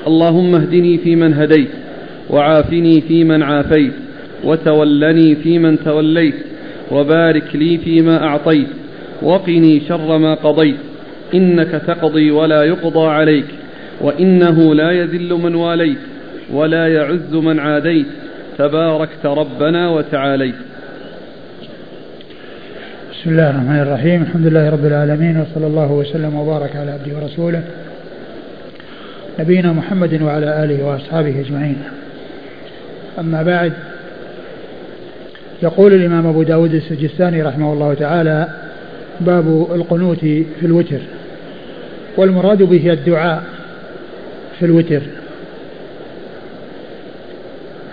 اللهم اهدني فيمن هديت وعافني فيمن عافيت وتولني فيمن توليت وبارك لي فيما أعطيت وقني شر ما قضيت. إنك تقضي ولا يقضى عليك وإنه لا يذل من واليت ولا يعز من عاديت. تباركت ربنا وتعاليت. بسم الله الرحمن الرحيم. الحمد لله رب العالمين وصلى الله وسلم وبارك على عبده ورسوله نبينا محمد وعلى آله وأصحابه أجمعين. أما بعد يقول الإمام أبو داود السجستاني رحمه الله تعالى باب القنوت في الوتر. والمراد به الدعاء في الوتر.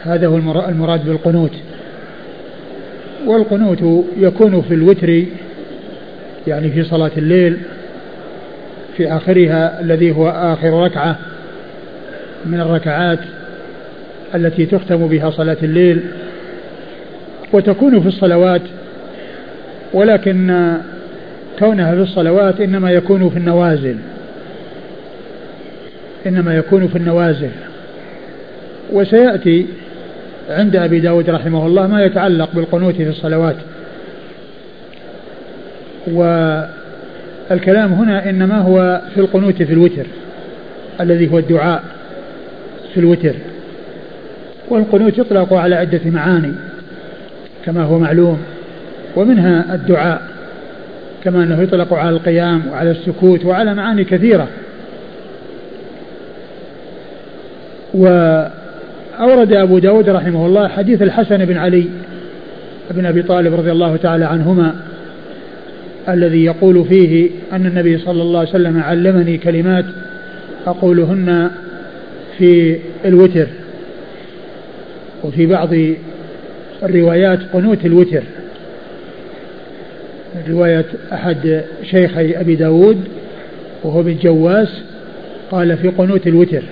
هذا هو المراد بالقنوت. والقنوت يكون في الوتر يعني في صلاة الليل في آخرها الذي هو آخر ركعة من الركعات التي تختم بها صلاة الليل. وتكون في الصلوات ولكن كونها في الصلوات إنما يكون في النوازل إنما يكون في النوازل. وسيأتي عند أبي داود رحمه الله ما يتعلق بالقنوت في الصلوات. والكلام هنا إنما هو في القنوت في الوتر الذي هو الدعاء في الوتر. والقنوت يطلق على عدة معاني. كما هو معلوم ومنها الدعاء كما أنه يطلق على القيام وعلى السكوت وعلى معاني كثيرة. وأورد أبو داود رحمه الله حديث الحسن بن علي بن أبي طالب رضي الله تعالى عنهما الذي يقول فيه أن النبي صلى الله عليه وسلم علمني كلمات أقولهن في الوتر وفي بعض الروايات قنوت الوتر. رواية أحد شيخي أبي داود وهو ابن جواس قال في قنوت الوتر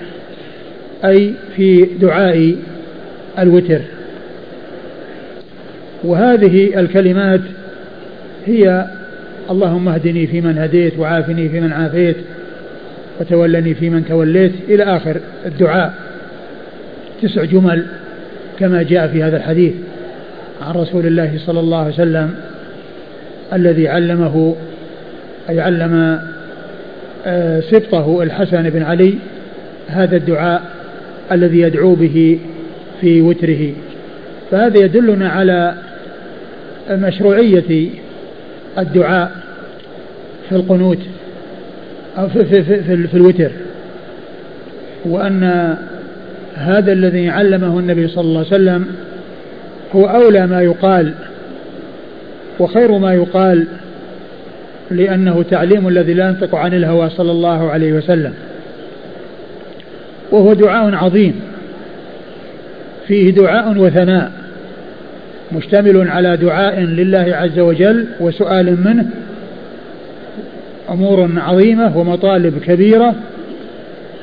أي في دعاء الوتر. وهذه الكلمات هي اللهم اهدني فيمن هديت وعافني فيمن عافيت وتولني فيمن توليت إلى آخر الدعاء. تسع جمل كما جاء في هذا الحديث. عن رسول الله صلى الله عليه وسلم الذي علمه أي علم آه، سبطه الحسن بن علي هذا الدعاء الذي يدعو به في وتره. فهذا يدلنا على مشروعية الدعاء في القنوت أو في, في, في, في, في الوتر وأن هذا الذي علمه النبي صلى الله عليه وسلم هو أولى ما يقال وخير ما يقال لأنه تعليم الذي لا ينطق عن الهوى صلى الله عليه وسلم وهو دعاء عظيم فيه دعاء وثناء مشتمل على دعاء لله عز وجل وسؤال منه أمور عظيمة ومطالب كبيرة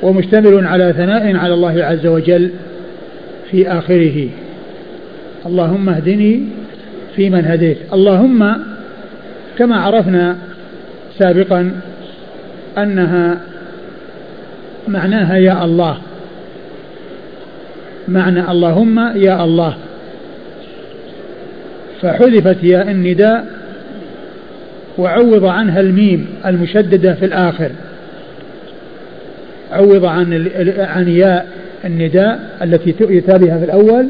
ومشتمل على ثناء على الله عز وجل في آخره. اللهم اهدني فيمن هديت. اللهم كما عرفنا سابقا أنها معناها يا الله. معنى اللهم يا الله. فحذفت ياء النداء وعوض عنها الميم المشددة في الآخر. عوض عن عن ياء النداء التي يؤتى بها في الأول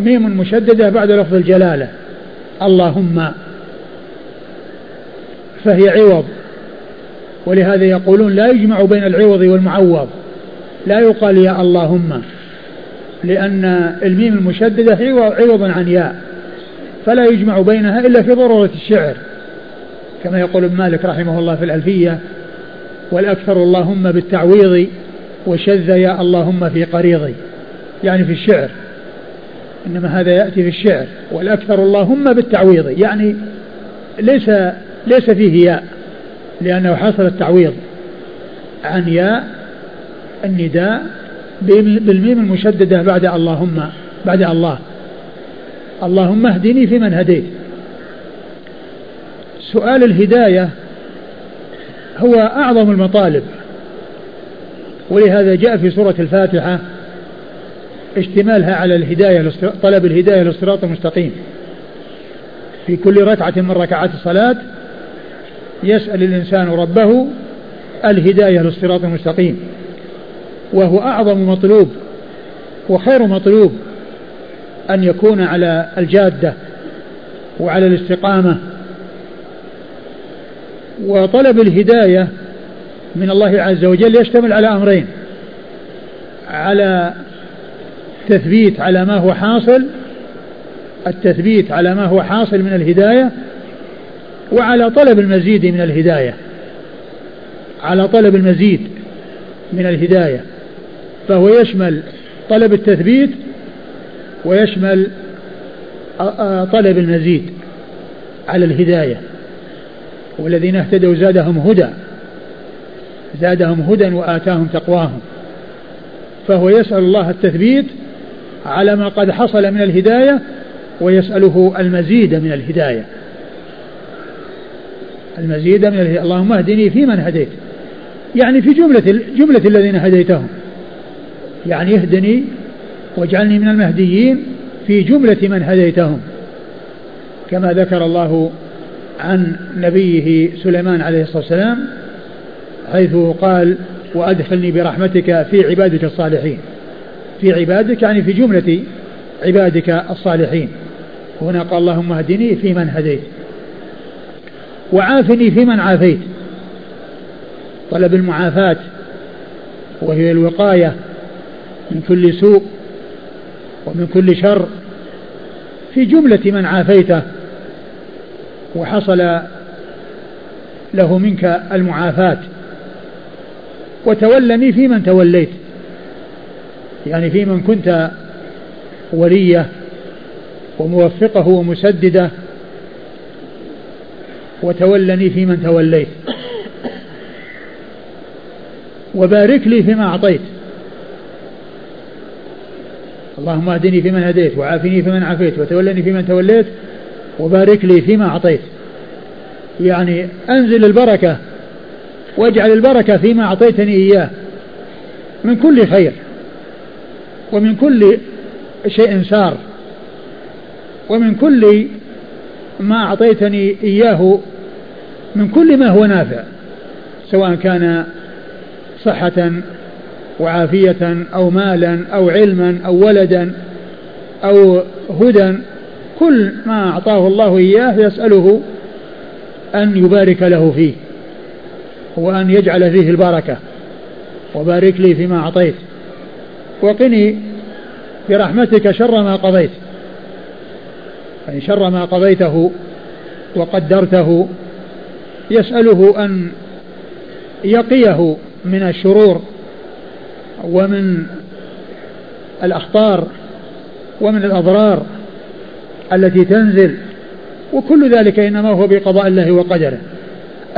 ميم مشددة بعد لفظ الجلالة. اللهم. فهي عوض. ولهذا يقولون لا يجمع بين العوض والمعوض. لا يقال يا اللهم. لأن الميم المشددة عوض عن ياء. فلا يجمع بينها إلا في ضرورة الشعر. كما يقول ابن مالك رحمه الله في الألفية. والأكثر اللهم بالتعويض وشذ يا اللهم في قريضي. يعني في الشعر. إنما هذا يأتي في الشعر والأكثر اللهم بالتعويض يعني ليس ليس فيه ياء لأنه حصل التعويض عن ياء النداء بالميم المشددة بعد اللهم بعد الله. اللهم اهدني فيمن هديت. سؤال الهداية هو أعظم المطالب ولهذا جاء في سورة الفاتحة اشتمالها على الهداية طلب الهداية للصراط المستقيم. في كل ركعة من ركعات الصلاة يسأل الإنسان ربه الهداية للصراط المستقيم. وهو أعظم مطلوب وخير مطلوب أن يكون على الجادة وعلى الاستقامة. وطلب الهداية من الله عز وجل يشتمل على أمرين على التثبيت على ما هو حاصل التثبيت على ما هو حاصل من الهداية وعلى طلب المزيد من الهداية على طلب المزيد من الهداية. فهو يشمل طلب التثبيت ويشمل طلب المزيد على الهداية. والذين اهتدوا زادهم هدى زادهم هدى وآتاهم تقواهم. فهو يسأل الله التثبيت على ما قد حصل من الهداية ويسأله المزيد من الهداية. المزيد من الهداية. اللهم اهدني فيمن هديت. يعني في جملة جملة الذين هديتهم. يعني اهدني واجعلني من المهديين في جملة من هديتهم. كما ذكر الله عن نبيه سليمان عليه الصلاة والسلام حيث قال وأدخلني برحمتك في عبادك الصالحين. في عبادك يعني في جملة عبادك الصالحين. هنا قال اللهم اهدني فيمن هديت وعافني فيمن عافيت. طلب المعافاة وهي الوقاية من كل سوء ومن كل شر. في جملة من عافيته وحصل له منك المعافاة. وتولني في من توليت. يعني في من كنت ولية وموفقة ومسددة وتولني في من توليت. وبارك لي فيما أعطيت. اللهم اهدني فيمن هديت وعافني فيمن عافيت وتولني فيمن توليت وبارك لي فيما أعطيت. يعني أنزل البركة واجعل البركة فيما أعطيتني إياه من كل خير. ومن كل شيء سار. ومن كل ما أعطيتني إياه من كل ما هو نافع سواء كان صحة وعافية أو مالا أو علما أو ولدا أو هدى كل ما أعطاه الله إياه يسأله أن يبارك له فيه وأن يجعل فيه البركة وبارك لي فيما أعطيت. وقني برحمتك شر ما قضيت. يعني شر ما قضيته وقدرته. يسأله أن يقيه من الشرور ومن الأخطار ومن الأضرار التي تنزل. وكل ذلك إنما هو بقضاء الله وقدره.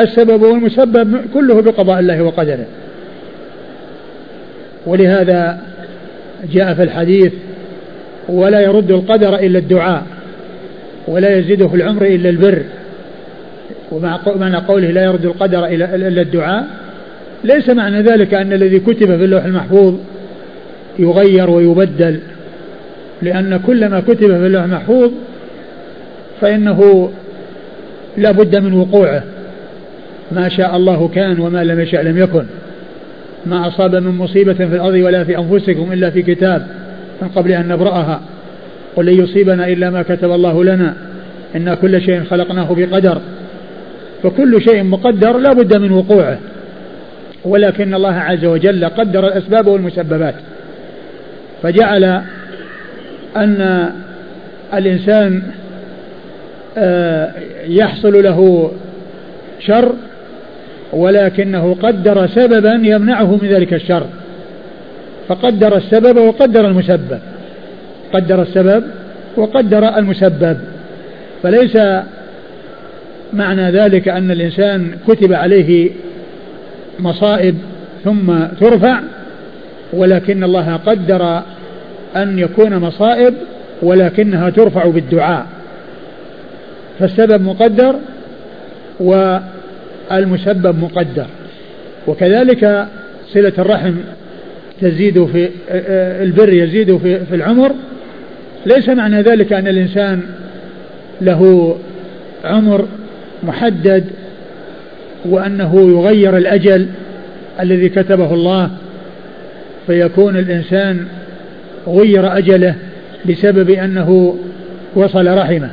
السبب والمسبب كله بقضاء الله وقدره. ولهذا جاء في الحديث ولا يرد القدر إلا الدعاء ولا يزيده في العمر إلا البر. ومع معنى قوله لا يرد القدر إلا الدعاء ليس معنى ذلك أن الذي كتب في اللوح المحفوظ يغير ويبدل لأن كل ما كتب في اللوح المحفوظ فإنه لا بد من وقوعه. ما شاء الله كان وما لم يشاء لم يكن. ما أصاب من مصيبة في الأرض ولا في أنفسكم إلا في كتاب من قبل أن نبرأها. قل لن يصيبنا إلا ما كتب الله لنا. إن كل شيء خلقناه بقدر. فكل شيء مقدر لا بد من وقوعه. ولكن الله عز وجل قدر الأسباب والمسببات. فجعل أن الإنسان آه، يحصل له شر ولكنه قدر سببا يمنعه من ذلك الشر. فقدر السبب وقدر المسبب. قدر السبب وقدر المسبب. فليس معنى ذلك أن الإنسان كتب عليه مصائب ثم ترفع ولكن الله قدر أن يكون مصائب ولكنها ترفع بالدعاء. فالسبب مقدر والمسبب مقدر. وكذلك صلة الرحم تزيد في البر يزيد في, في العمر. ليس معنى ذلك أن الإنسان له عمر محدد وأنه يغير الأجل الذي كتبه الله فيكون الإنسان غير أجله بسبب أنه وصل رحمه.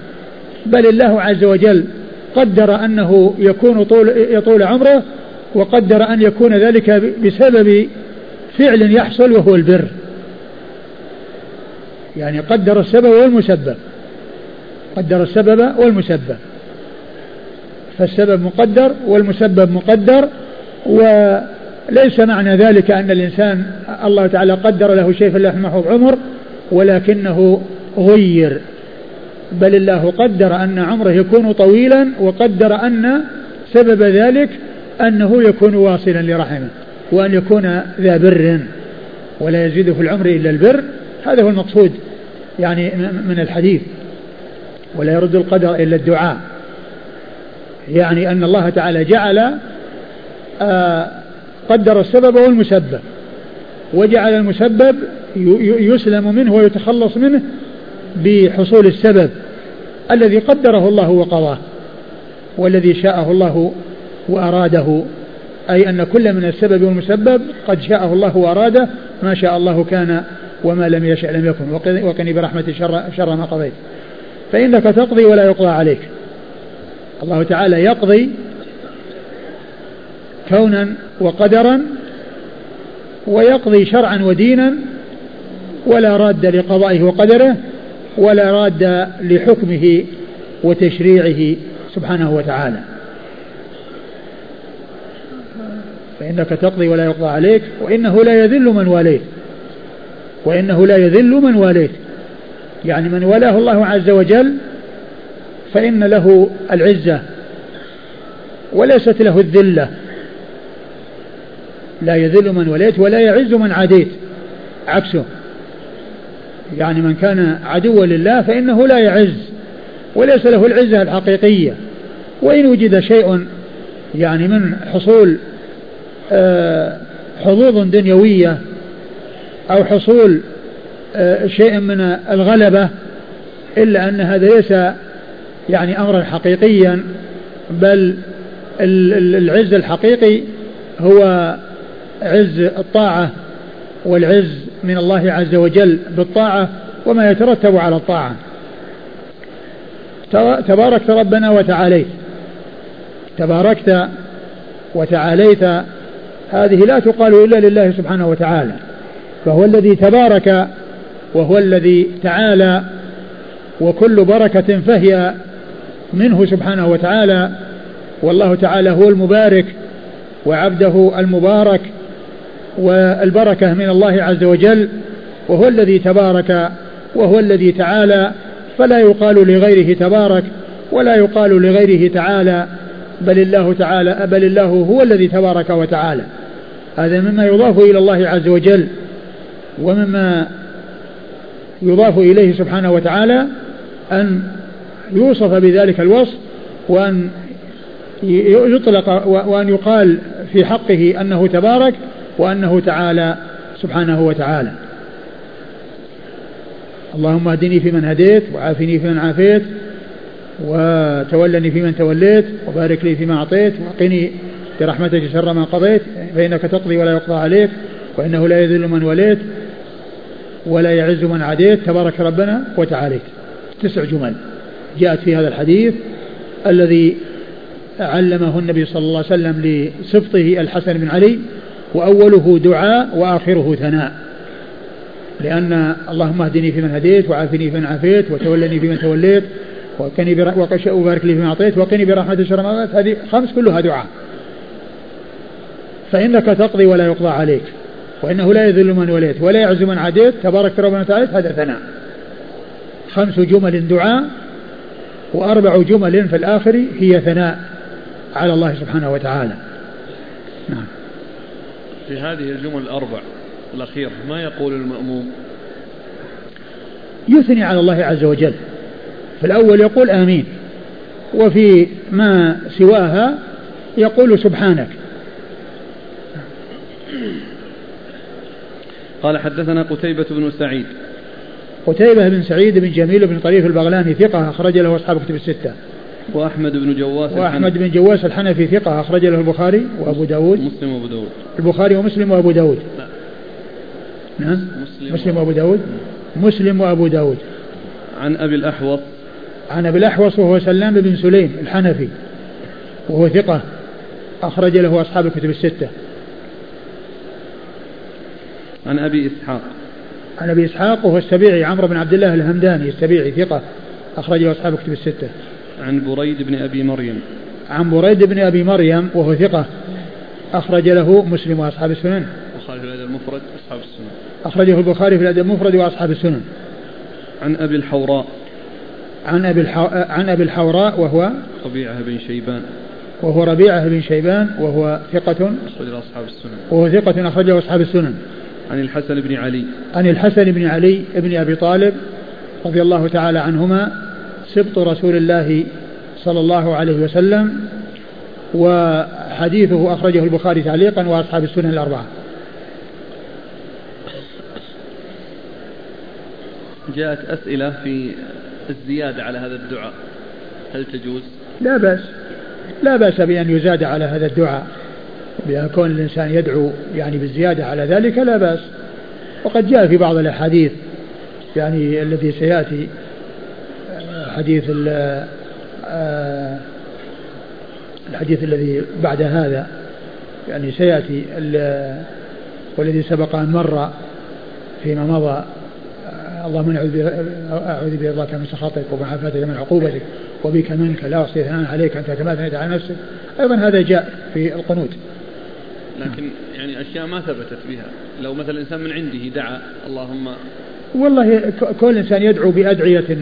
بل الله عز وجل قدر أنه يكون طول يطول عمره وقدر أن يكون ذلك بسبب فعل يحصل وهو البر. يعني قدر السبب والمسبب. قدر السبب والمسبب. فالسبب مقدر والمسبب مقدر وليس معنى ذلك أن الإنسان الله تعالى قدر له شيء في اللوح المحفوظ عمر ولكنه غير. بل الله قدر أن عمره يكون طويلا وقدر أن سبب ذلك أنه يكون واصلا لرحمه وأن يكون ذا بر ولا يزيد في العمر إلا البر. هذا هو المقصود يعني من الحديث. ولا يرد القدر إلا الدعاء. يعني أن الله تعالى جعل آه، قدر السبب والمسبب. وجعل المسبب يسلم منه ويتخلص منه بحصول السبب الذي قدره الله وقضاه والذي شاءه الله وأراده. أي أن كل من السبب والمسبب قد شاءه الله وأراده ما شاء الله كان وما لم يشأ لم يكن. وقني برحمة شر, شر ما قضيت. فإنك تقضي ولا يقضى عليك. الله تعالى يقضي كونا وقدرا ويقضي شرعا ودينا ولا راد لقضائه وقدره. ولا راد لحكمه وتشريعه سبحانه وتعالى. فإنك تقضي ولا يقضى عليك وإنه لا يذل من واليت. وإنه لا يذل من واليت. يعني من ولاه الله عز وجل فإن له العزة وليست له الذلة. لا يذل من وليت ولا يعز من عاديت. عكسه. يعني من كان عدوا لله فإنه لا يعز وليس له العزة الحقيقية. وإن وجد شيء يعني من حصول آه، حظوظ دنيوية أو حصول آه، شيء من الغلبة إلا أن هذا ليس يعني أمرا حقيقيا بل العز الحقيقي هو عز الطاعة والعز من الله عز وجل بالطاعة وما يترتب على الطاعة. تباركت ربنا وتعاليت. تباركت وتعاليت. هذه لا تقال إلا لله سبحانه وتعالى. فهو الذي تبارك وهو الذي تعالى وكل بركة فهي منه سبحانه وتعالى. والله تعالى هو المبارك وعبده المبارك والبركة من الله عز وجل وهو الذي تبارك وهو الذي تعالى فلا يقال لغيره تبارك ولا يقال لغيره تعالى بل الله تعالى بل الله هو الذي تبارك وتعالى. هذا مما يضاف إلى الله عز وجل ومما يضاف إليه سبحانه وتعالى أن يوصف بذلك الوصف وأن يطلق وأن يقال في حقه أنه تبارك وأنه تعالى سبحانه وتعالى. اللهم اهدني فيمن هديت وعافني فيمن عافيت وتولني فيمن توليت وبارك لي فيما أعطيت وقني برحمتك شر ما قضيت فإنك تقضي ولا يقضى عليك وإنه لا يذل من وليت ولا يعز من عاديت. تبارك ربنا وتعاليت. تسع جمل جاءت في هذا الحديث الذي علمه النبي صلى الله عليه وسلم لسبطه الحسن بن علي وأوله دعاء وآخره ثناء. لأن اللهم اهدني فيمن هديت وعافني فيمن عافيت وتولني فيمن توليت وقني وبارك لي فيما أعطيت وقني برحمتك شر ما هذه خمس كلها دعاء. فإنك تقضي ولا يقضى عليك. وإنه لا يذل من وليت ولا يعز من عاديت. تبارك ربنا وتعالى هذا ثناء. خمس جمل دعاء وأربع جمل في الآخر هي ثناء على الله سبحانه وتعالى. نعم. في هذه الجمل الأربع الأخيرة ما يقول المأموم؟ يثني على الله عز وجل. في الأول يقول آمين وفي ما سواها يقول سبحانك. قال حدثنا قتيبة بن سعيد. قتيبة بن سعيد بن جميل بن طريف البغلاني ثقة أخرج له أصحاب كتب الستة. وأحمد بن جواس وأحمد بن جواس الحنفي ثقة أخرج له البخاري وأبو داود. مسلم وأبو داود. البخاري ومسلم وأبو داود. لا. نعم. مسلم, مسلم وأبو داود. مسلم وأبو داود. عن أبي الأحوص. عن أبي الأحوص وهو سلام بن سليم الحنفي. وهو ثقة. أخرج له أصحاب الكتب الستة. عن أبي إسحاق. عن أبي إسحاق وهو السبيعي عمرو بن عبد الله الهمداني السبيعي ثقة أخرجه أصحاب الكتب الستة. عن بريد بن أبي مريم. عن بريد بن أبي مريم وهو ثقة. أخرج له مسلم وأصحاب السنن. البخاري في الأدب المفرد وأصحاب السنن. أخرجه البخاري في الأدب المفرد وأصحاب السنن. عن أبي الحوراء. عن أبي الحو... عن أبي الحوراء وهو ربيعة بن شيبان. وهو ربيعة بن شيبان وهو ثقة. أخرج أصحاب السنن. وهو ثقة أخرجه أصحاب السنن. عن الحسن بن علي. عن الحسن بن علي بن أبي طالب رضي الله تعالى عنهما سبط رسول الله صلى الله عليه وسلم وحديثه أخرجه البخاري تعليقا وأصحاب السنن الأربعة. جاءت أسئلة في الزيادة على هذا الدعاء. هل تجوز؟ لا بأس. لا بأس بأن يزاد على هذا الدعاء. بأن كون الإنسان يدعو يعني بالزيادة على ذلك لا بأس. وقد جاء في بعض الأحاديث يعني الذي سيأتي حديث الحديث الذي بعد هذا يعني سيأتي والذي سبق أن مر فيما مضى. اللهم أعوذ برضاك من سخطك ومعافاتك من عقوبتك وبك منك لا أحصي ثناء عليك أنت كما أثنيت على نفسك. أيضا هذا جاء في القنوت. لكن يعني أشياء ما ثبتت بها. لو مثلا الإنسان من عنده دعا اللهم والله كل إنسان يدعو بأدعية آه،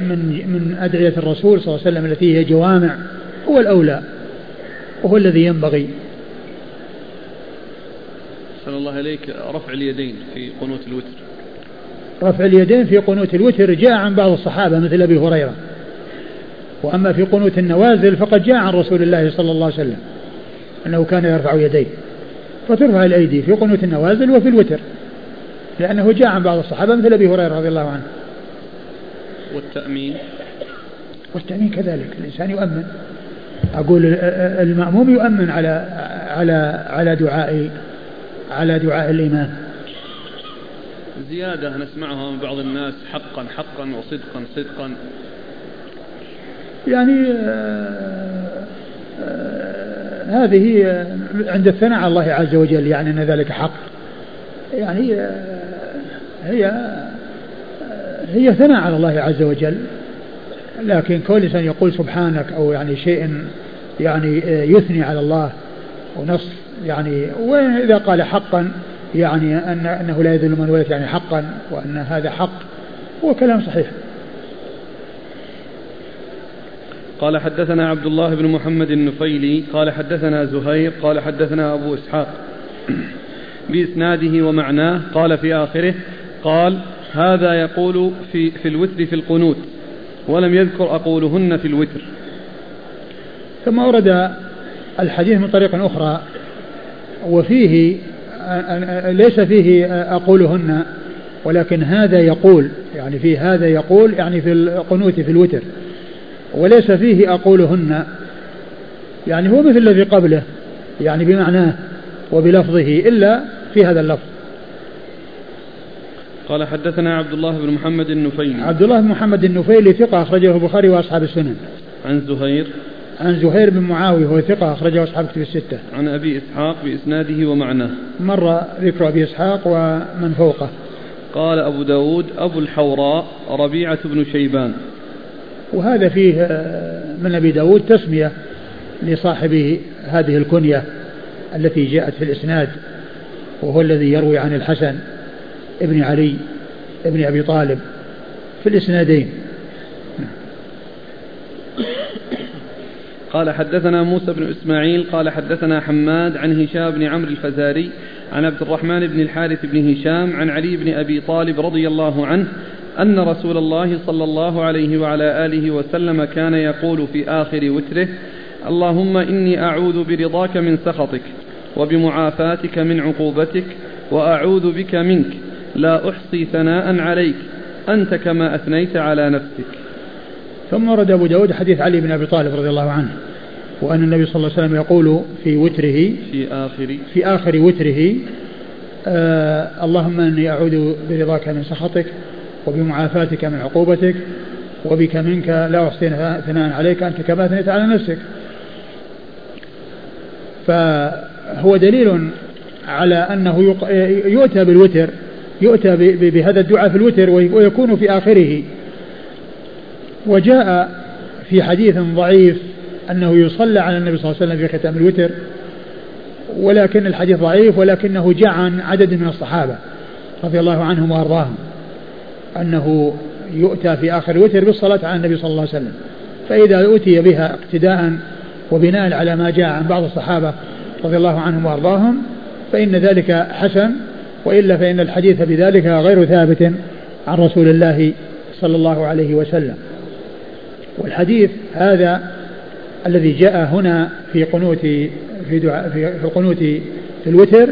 من من أدعية الرسول صلى الله عليه وسلم التي هي جوامع هو الأولى وهو الذي ينبغي. صلى الله عليك رفع اليدين في قنوت الوتر. رفع اليدين في قنوت الوتر جاء عن بعض الصحابة مثل أبي هريرة. وأما في قنوت النوازل فقد جاء عن رسول الله صلى الله عليه وسلم أنه كان يرفع يديه. فترفع الأيدي في قنوت النوازل وفي الوتر لأنه جاء عن بعض الصحابة مثل أبي هريرة رضي الله عنه. والتأمين؟ والتأمين كذلك. الإنسان يؤمن. أقول المأموم يؤمن على على على دعاء على دعاء الإمام. زيادة نسمعها من بعض الناس حقا حقا وصدقا صدقا. يعني آه، آه، هذه عند الثناء على الله عز وجل يعني أن ذلك حق. يعني آه، هي هي ثناء على الله عز وجل. لكن كل إنسان يقول سبحانك أو يعني شيء يعني يثني على الله ونص يعني وإذا قال حقا يعني أن أنه لا يذل من ولد يعني حقا وأن هذا حق هو كلام صحيح. قال حدثنا عبد الله بن محمد النفيلي قال حدثنا زهير قال حدثنا أبو إسحاق بإسناده ومعناه قال في آخره قال هذا يقول في, في الوتر في القنوت ولم يذكر أقولهن في الوتر. ثم ورد الحديث من طريق أخرى وفيه ليس فيه أقولهن ولكن هذا يقول يعني في هذا يقول يعني في القنوت في الوتر وليس فيه أقولهن. يعني هو مثل الذي قبله يعني بمعناه وبلفظه إلا في هذا اللفظ. قال حدثنا عبد الله بن محمد النفيلي عبد الله بن محمد النفيلي ثقة أخرجه البخاري وأصحاب السنن عن زهير عن زهير بن معاوية وهو ثقة أخرجه أصحاب كتب الستة. عن أبي إسحاق بإسناده ومعناه. مر ذكر أبي إسحاق ومن فوقه. قال أبو داود أبو الحوراء ربيعة بن شيبان. وهذا فيه من أبي داود تسمية لصاحب هذه الكنية التي جاءت في الإسناد وهو الذي يروي عن الحسن ابن علي ابن أبي طالب في الإسنادين. قال حدثنا موسى بن إسماعيل قال حدثنا حماد عن هشام بن عمرو الفزاري عن عبد الرحمن بن الحارث بن هشام عن علي بن أبي طالب رضي الله عنه أن رسول الله صلى الله عليه وعلى آله وسلم كان يقول في آخر وتره اللهم إني أعوذ برضاك من سخطك وبمعافاتك من عقوبتك وأعوذ بك منك لا أحصي ثناء عليك أنت كما أثنيت على نفسك. ثم ورد أبو داود حديث علي بن أبي طالب رضي الله عنه وأن النبي صلى الله عليه وسلم يقول في وتره في آخر في آخر وتره آه اللهم إني أعوذ برضاك من سخطك وبمعافاتك من عقوبتك وبك منك لا أحصي ثناء عليك أنت كما أثنيت على نفسك. فهو دليل على أنه يؤتى بالوتر يؤتى بهذا الدعاء في الوتر ويكون في آخره. وجاء في حديث ضعيف أنه يصلى على النبي صلى الله عليه وسلم في ختام الوتر ولكن الحديث ضعيف ولكنه جاء عن عدد من الصحابة رضي الله عنهم وأرضاهم أنه يؤتى في آخر الوتر بالصلاة على النبي صلى الله عليه وسلم. فإذا أتي بها اقتداء وبناء على ما جاء عن بعض الصحابة رضي الله عنهم وأرضاهم فإن ذلك حسن وإلا فإن الحديث بذلك غير ثابت عن رسول الله صلى الله عليه وسلم. والحديث هذا الذي جاء هنا في قنوت في دعاء في القنوت في الوتر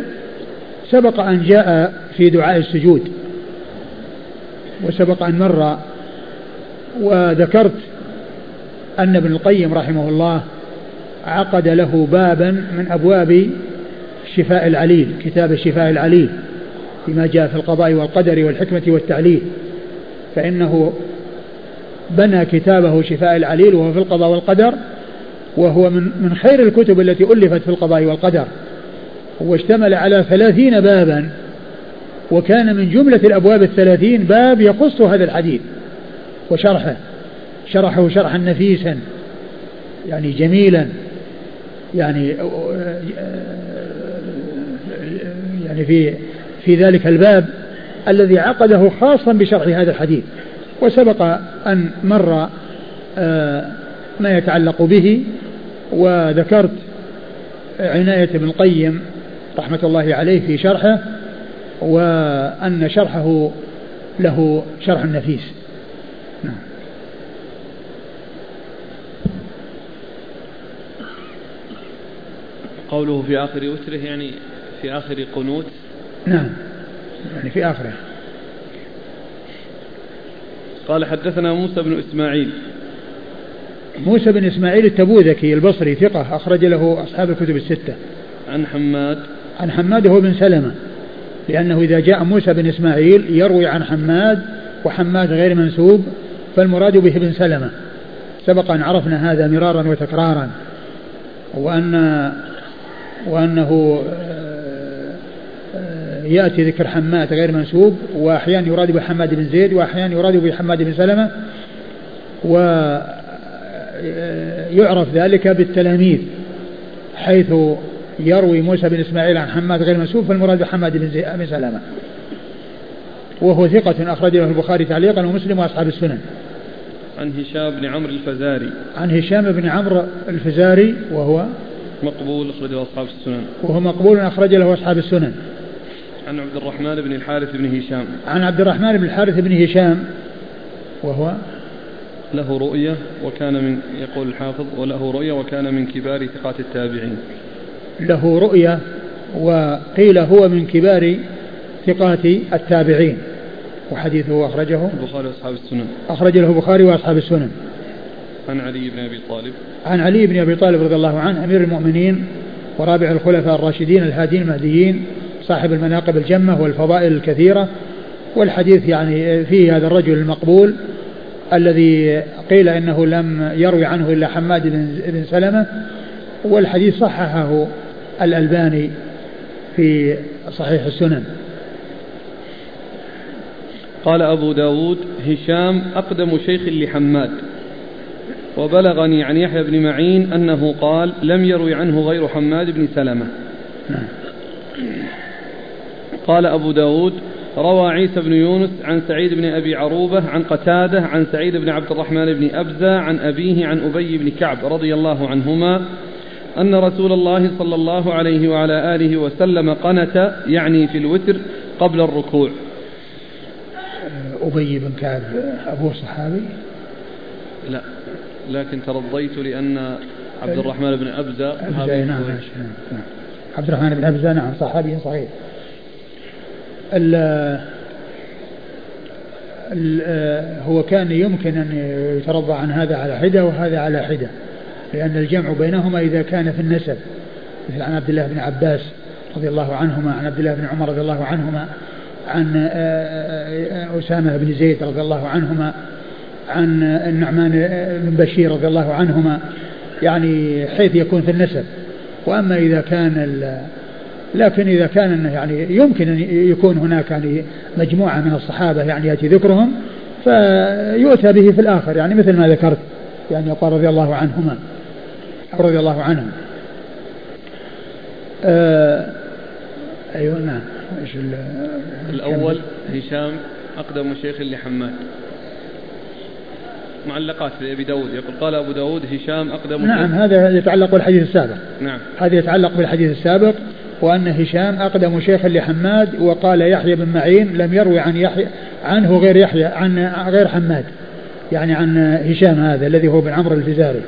سبق أن جاء في دعاء السجود. وسبق أن مر وذكرت أن ابن القيم رحمه الله عقد له بابا من أبواب شفاء العليل كتاب الشفاء العليل. فيما جاء في القضاء والقدر والحكمة والتعليل فإنه بنى كتابه شفاء العليل وهو في القضاء والقدر وهو من من خير الكتب التي ألفت في القضاء والقدر. واشتمل على ثلاثين بابا وكان من جملة الأبواب الثلاثين باب يخص هذا الحديث وشرحه. شرحه شرحا نفيسا يعني جميلا يعني يعني في في ذلك الباب الذي عقده خاصا بشرح هذا الحديث وسبق أن مر آه، ما يتعلق به وذكرت عناية ابن القيم رحمة الله عليه في شرحه وأن شرحه له شرح نفيس. نعم. قوله في آخر وتره يعني في آخر قنوت نعم. يعني في آخره. قال حدثنا موسى بن إسماعيل. موسى بن إسماعيل التبوذكي البصري ثقة أخرج له أصحاب الكتب الستة. عن حماد. عن حماد هو بن سلمة لأنه إذا جاء موسى بن إسماعيل يروي عن حماد وحماد غير منسوب فالمراد به بن سلمة. سبق أن عرفنا هذا مرارا وتكرارا وأن وأنه يأتي ذكر حماد غير منسوب وأحيانا يراد بحماد بن زيد وأحيانا يراد بحماد بن سلمة ويعرف ذلك بالتلاميذ حيث يروي موسى بن إسماعيل عن حماد غير منسوب فالمراد بحماد بن, بن سلمة. وهو ثقة أخرج له البخاري تعليقا ومسلم وأصحاب السنن. عن هشام بن عمرو الفزاري. عن هشام بن عمرو الفزاري وهو مقبول أخرجه أصحاب السنن. وهو مقبول أخرج له أصحاب السنن. عن عبد الرحمن بن الحارث بن هشام. عن عبد الرحمن بن الحارث بن هشام وهو له رؤية وكان من يقول الحافظ وله رؤية وكان من كبار ثقات التابعين. له رؤية وقيل هو من كبار ثقات التابعين. وحديثه أخرجه البخاري وأصحاب السنن. أخرج له البخاري وأصحاب السنن. عن علي بن أبي طالب. عن علي بن أبي طالب رضي الله عنه أمير المؤمنين ورابع الخلفاء الراشدين الهادين المهديين صاحب المناقب الجمة والفضائل الكثيرة والحديث يعني فيه هذا الرجل المقبول الذي قيل إنه لم يروي عنه إلا حماد بن سلمة والحديث صححه الألباني في صحيح السنن. قال أبو داود هشام أقدم شيخ لحماد. وبلغني عن يحيى بن معين أنه قال لم يروي عنه غير حماد بن سلمة. نعم. قال أبو داود روى عيسى بن يونس عن سعيد بن أبي عروبة عن قتادة عن سعيد بن عبد الرحمن بن أبزة عن أبيه عن أبي بن كعب رضي الله عنهما أن رسول الله صلى الله عليه وعلى آله وسلم قنت يعني في الوتر قبل الركوع. أبي بن كعب أبوه صحابي؟ لا لكن ترضيت لأن عبد الرحمن بن أبزة أبزة نعم, نعم. عبد الرحمن بن أبزة نعم صحابي صحيح. هو كان يمكن أن يترضى عن هذا على حدة وهذا على حدة لأن الجمع بينهما إذا كان في النسب مثل عن عبد الله بن عباس رضي الله عنهما عن عبد الله بن عمر رضي الله عنهما عن أسامة بن زيد رضي الله عنهما عن النعمان بن بشير رضي الله عنهما يعني حيث يكون في النسب. وأما إذا كان لكن إذا كان يعني يمكن أن يكون هناك يعني مجموعة من الصحابة يعني يأتي ذكرهم فيؤتى به في الآخر يعني مثل ما ذكرت يعني يقال رضي الله عنهما رضي الله عنهم. آه أيوة نعم. إيش الأول هشام أقدم شيخ لحماد. معلقات في أبي داود يقول قال أبو داود هشام أقدم نعم هذا يتعلق بالحديث السابق. نعم. هذا يتعلق بالحديث السابق. وأن هشام أقدم شيخ لحماد وقال يحيى بن معين لم يروي عن يحيى عنه غير يحيى عن غير حماد يعني عن هشام هذا الذي هو بن عمرو الفزاري.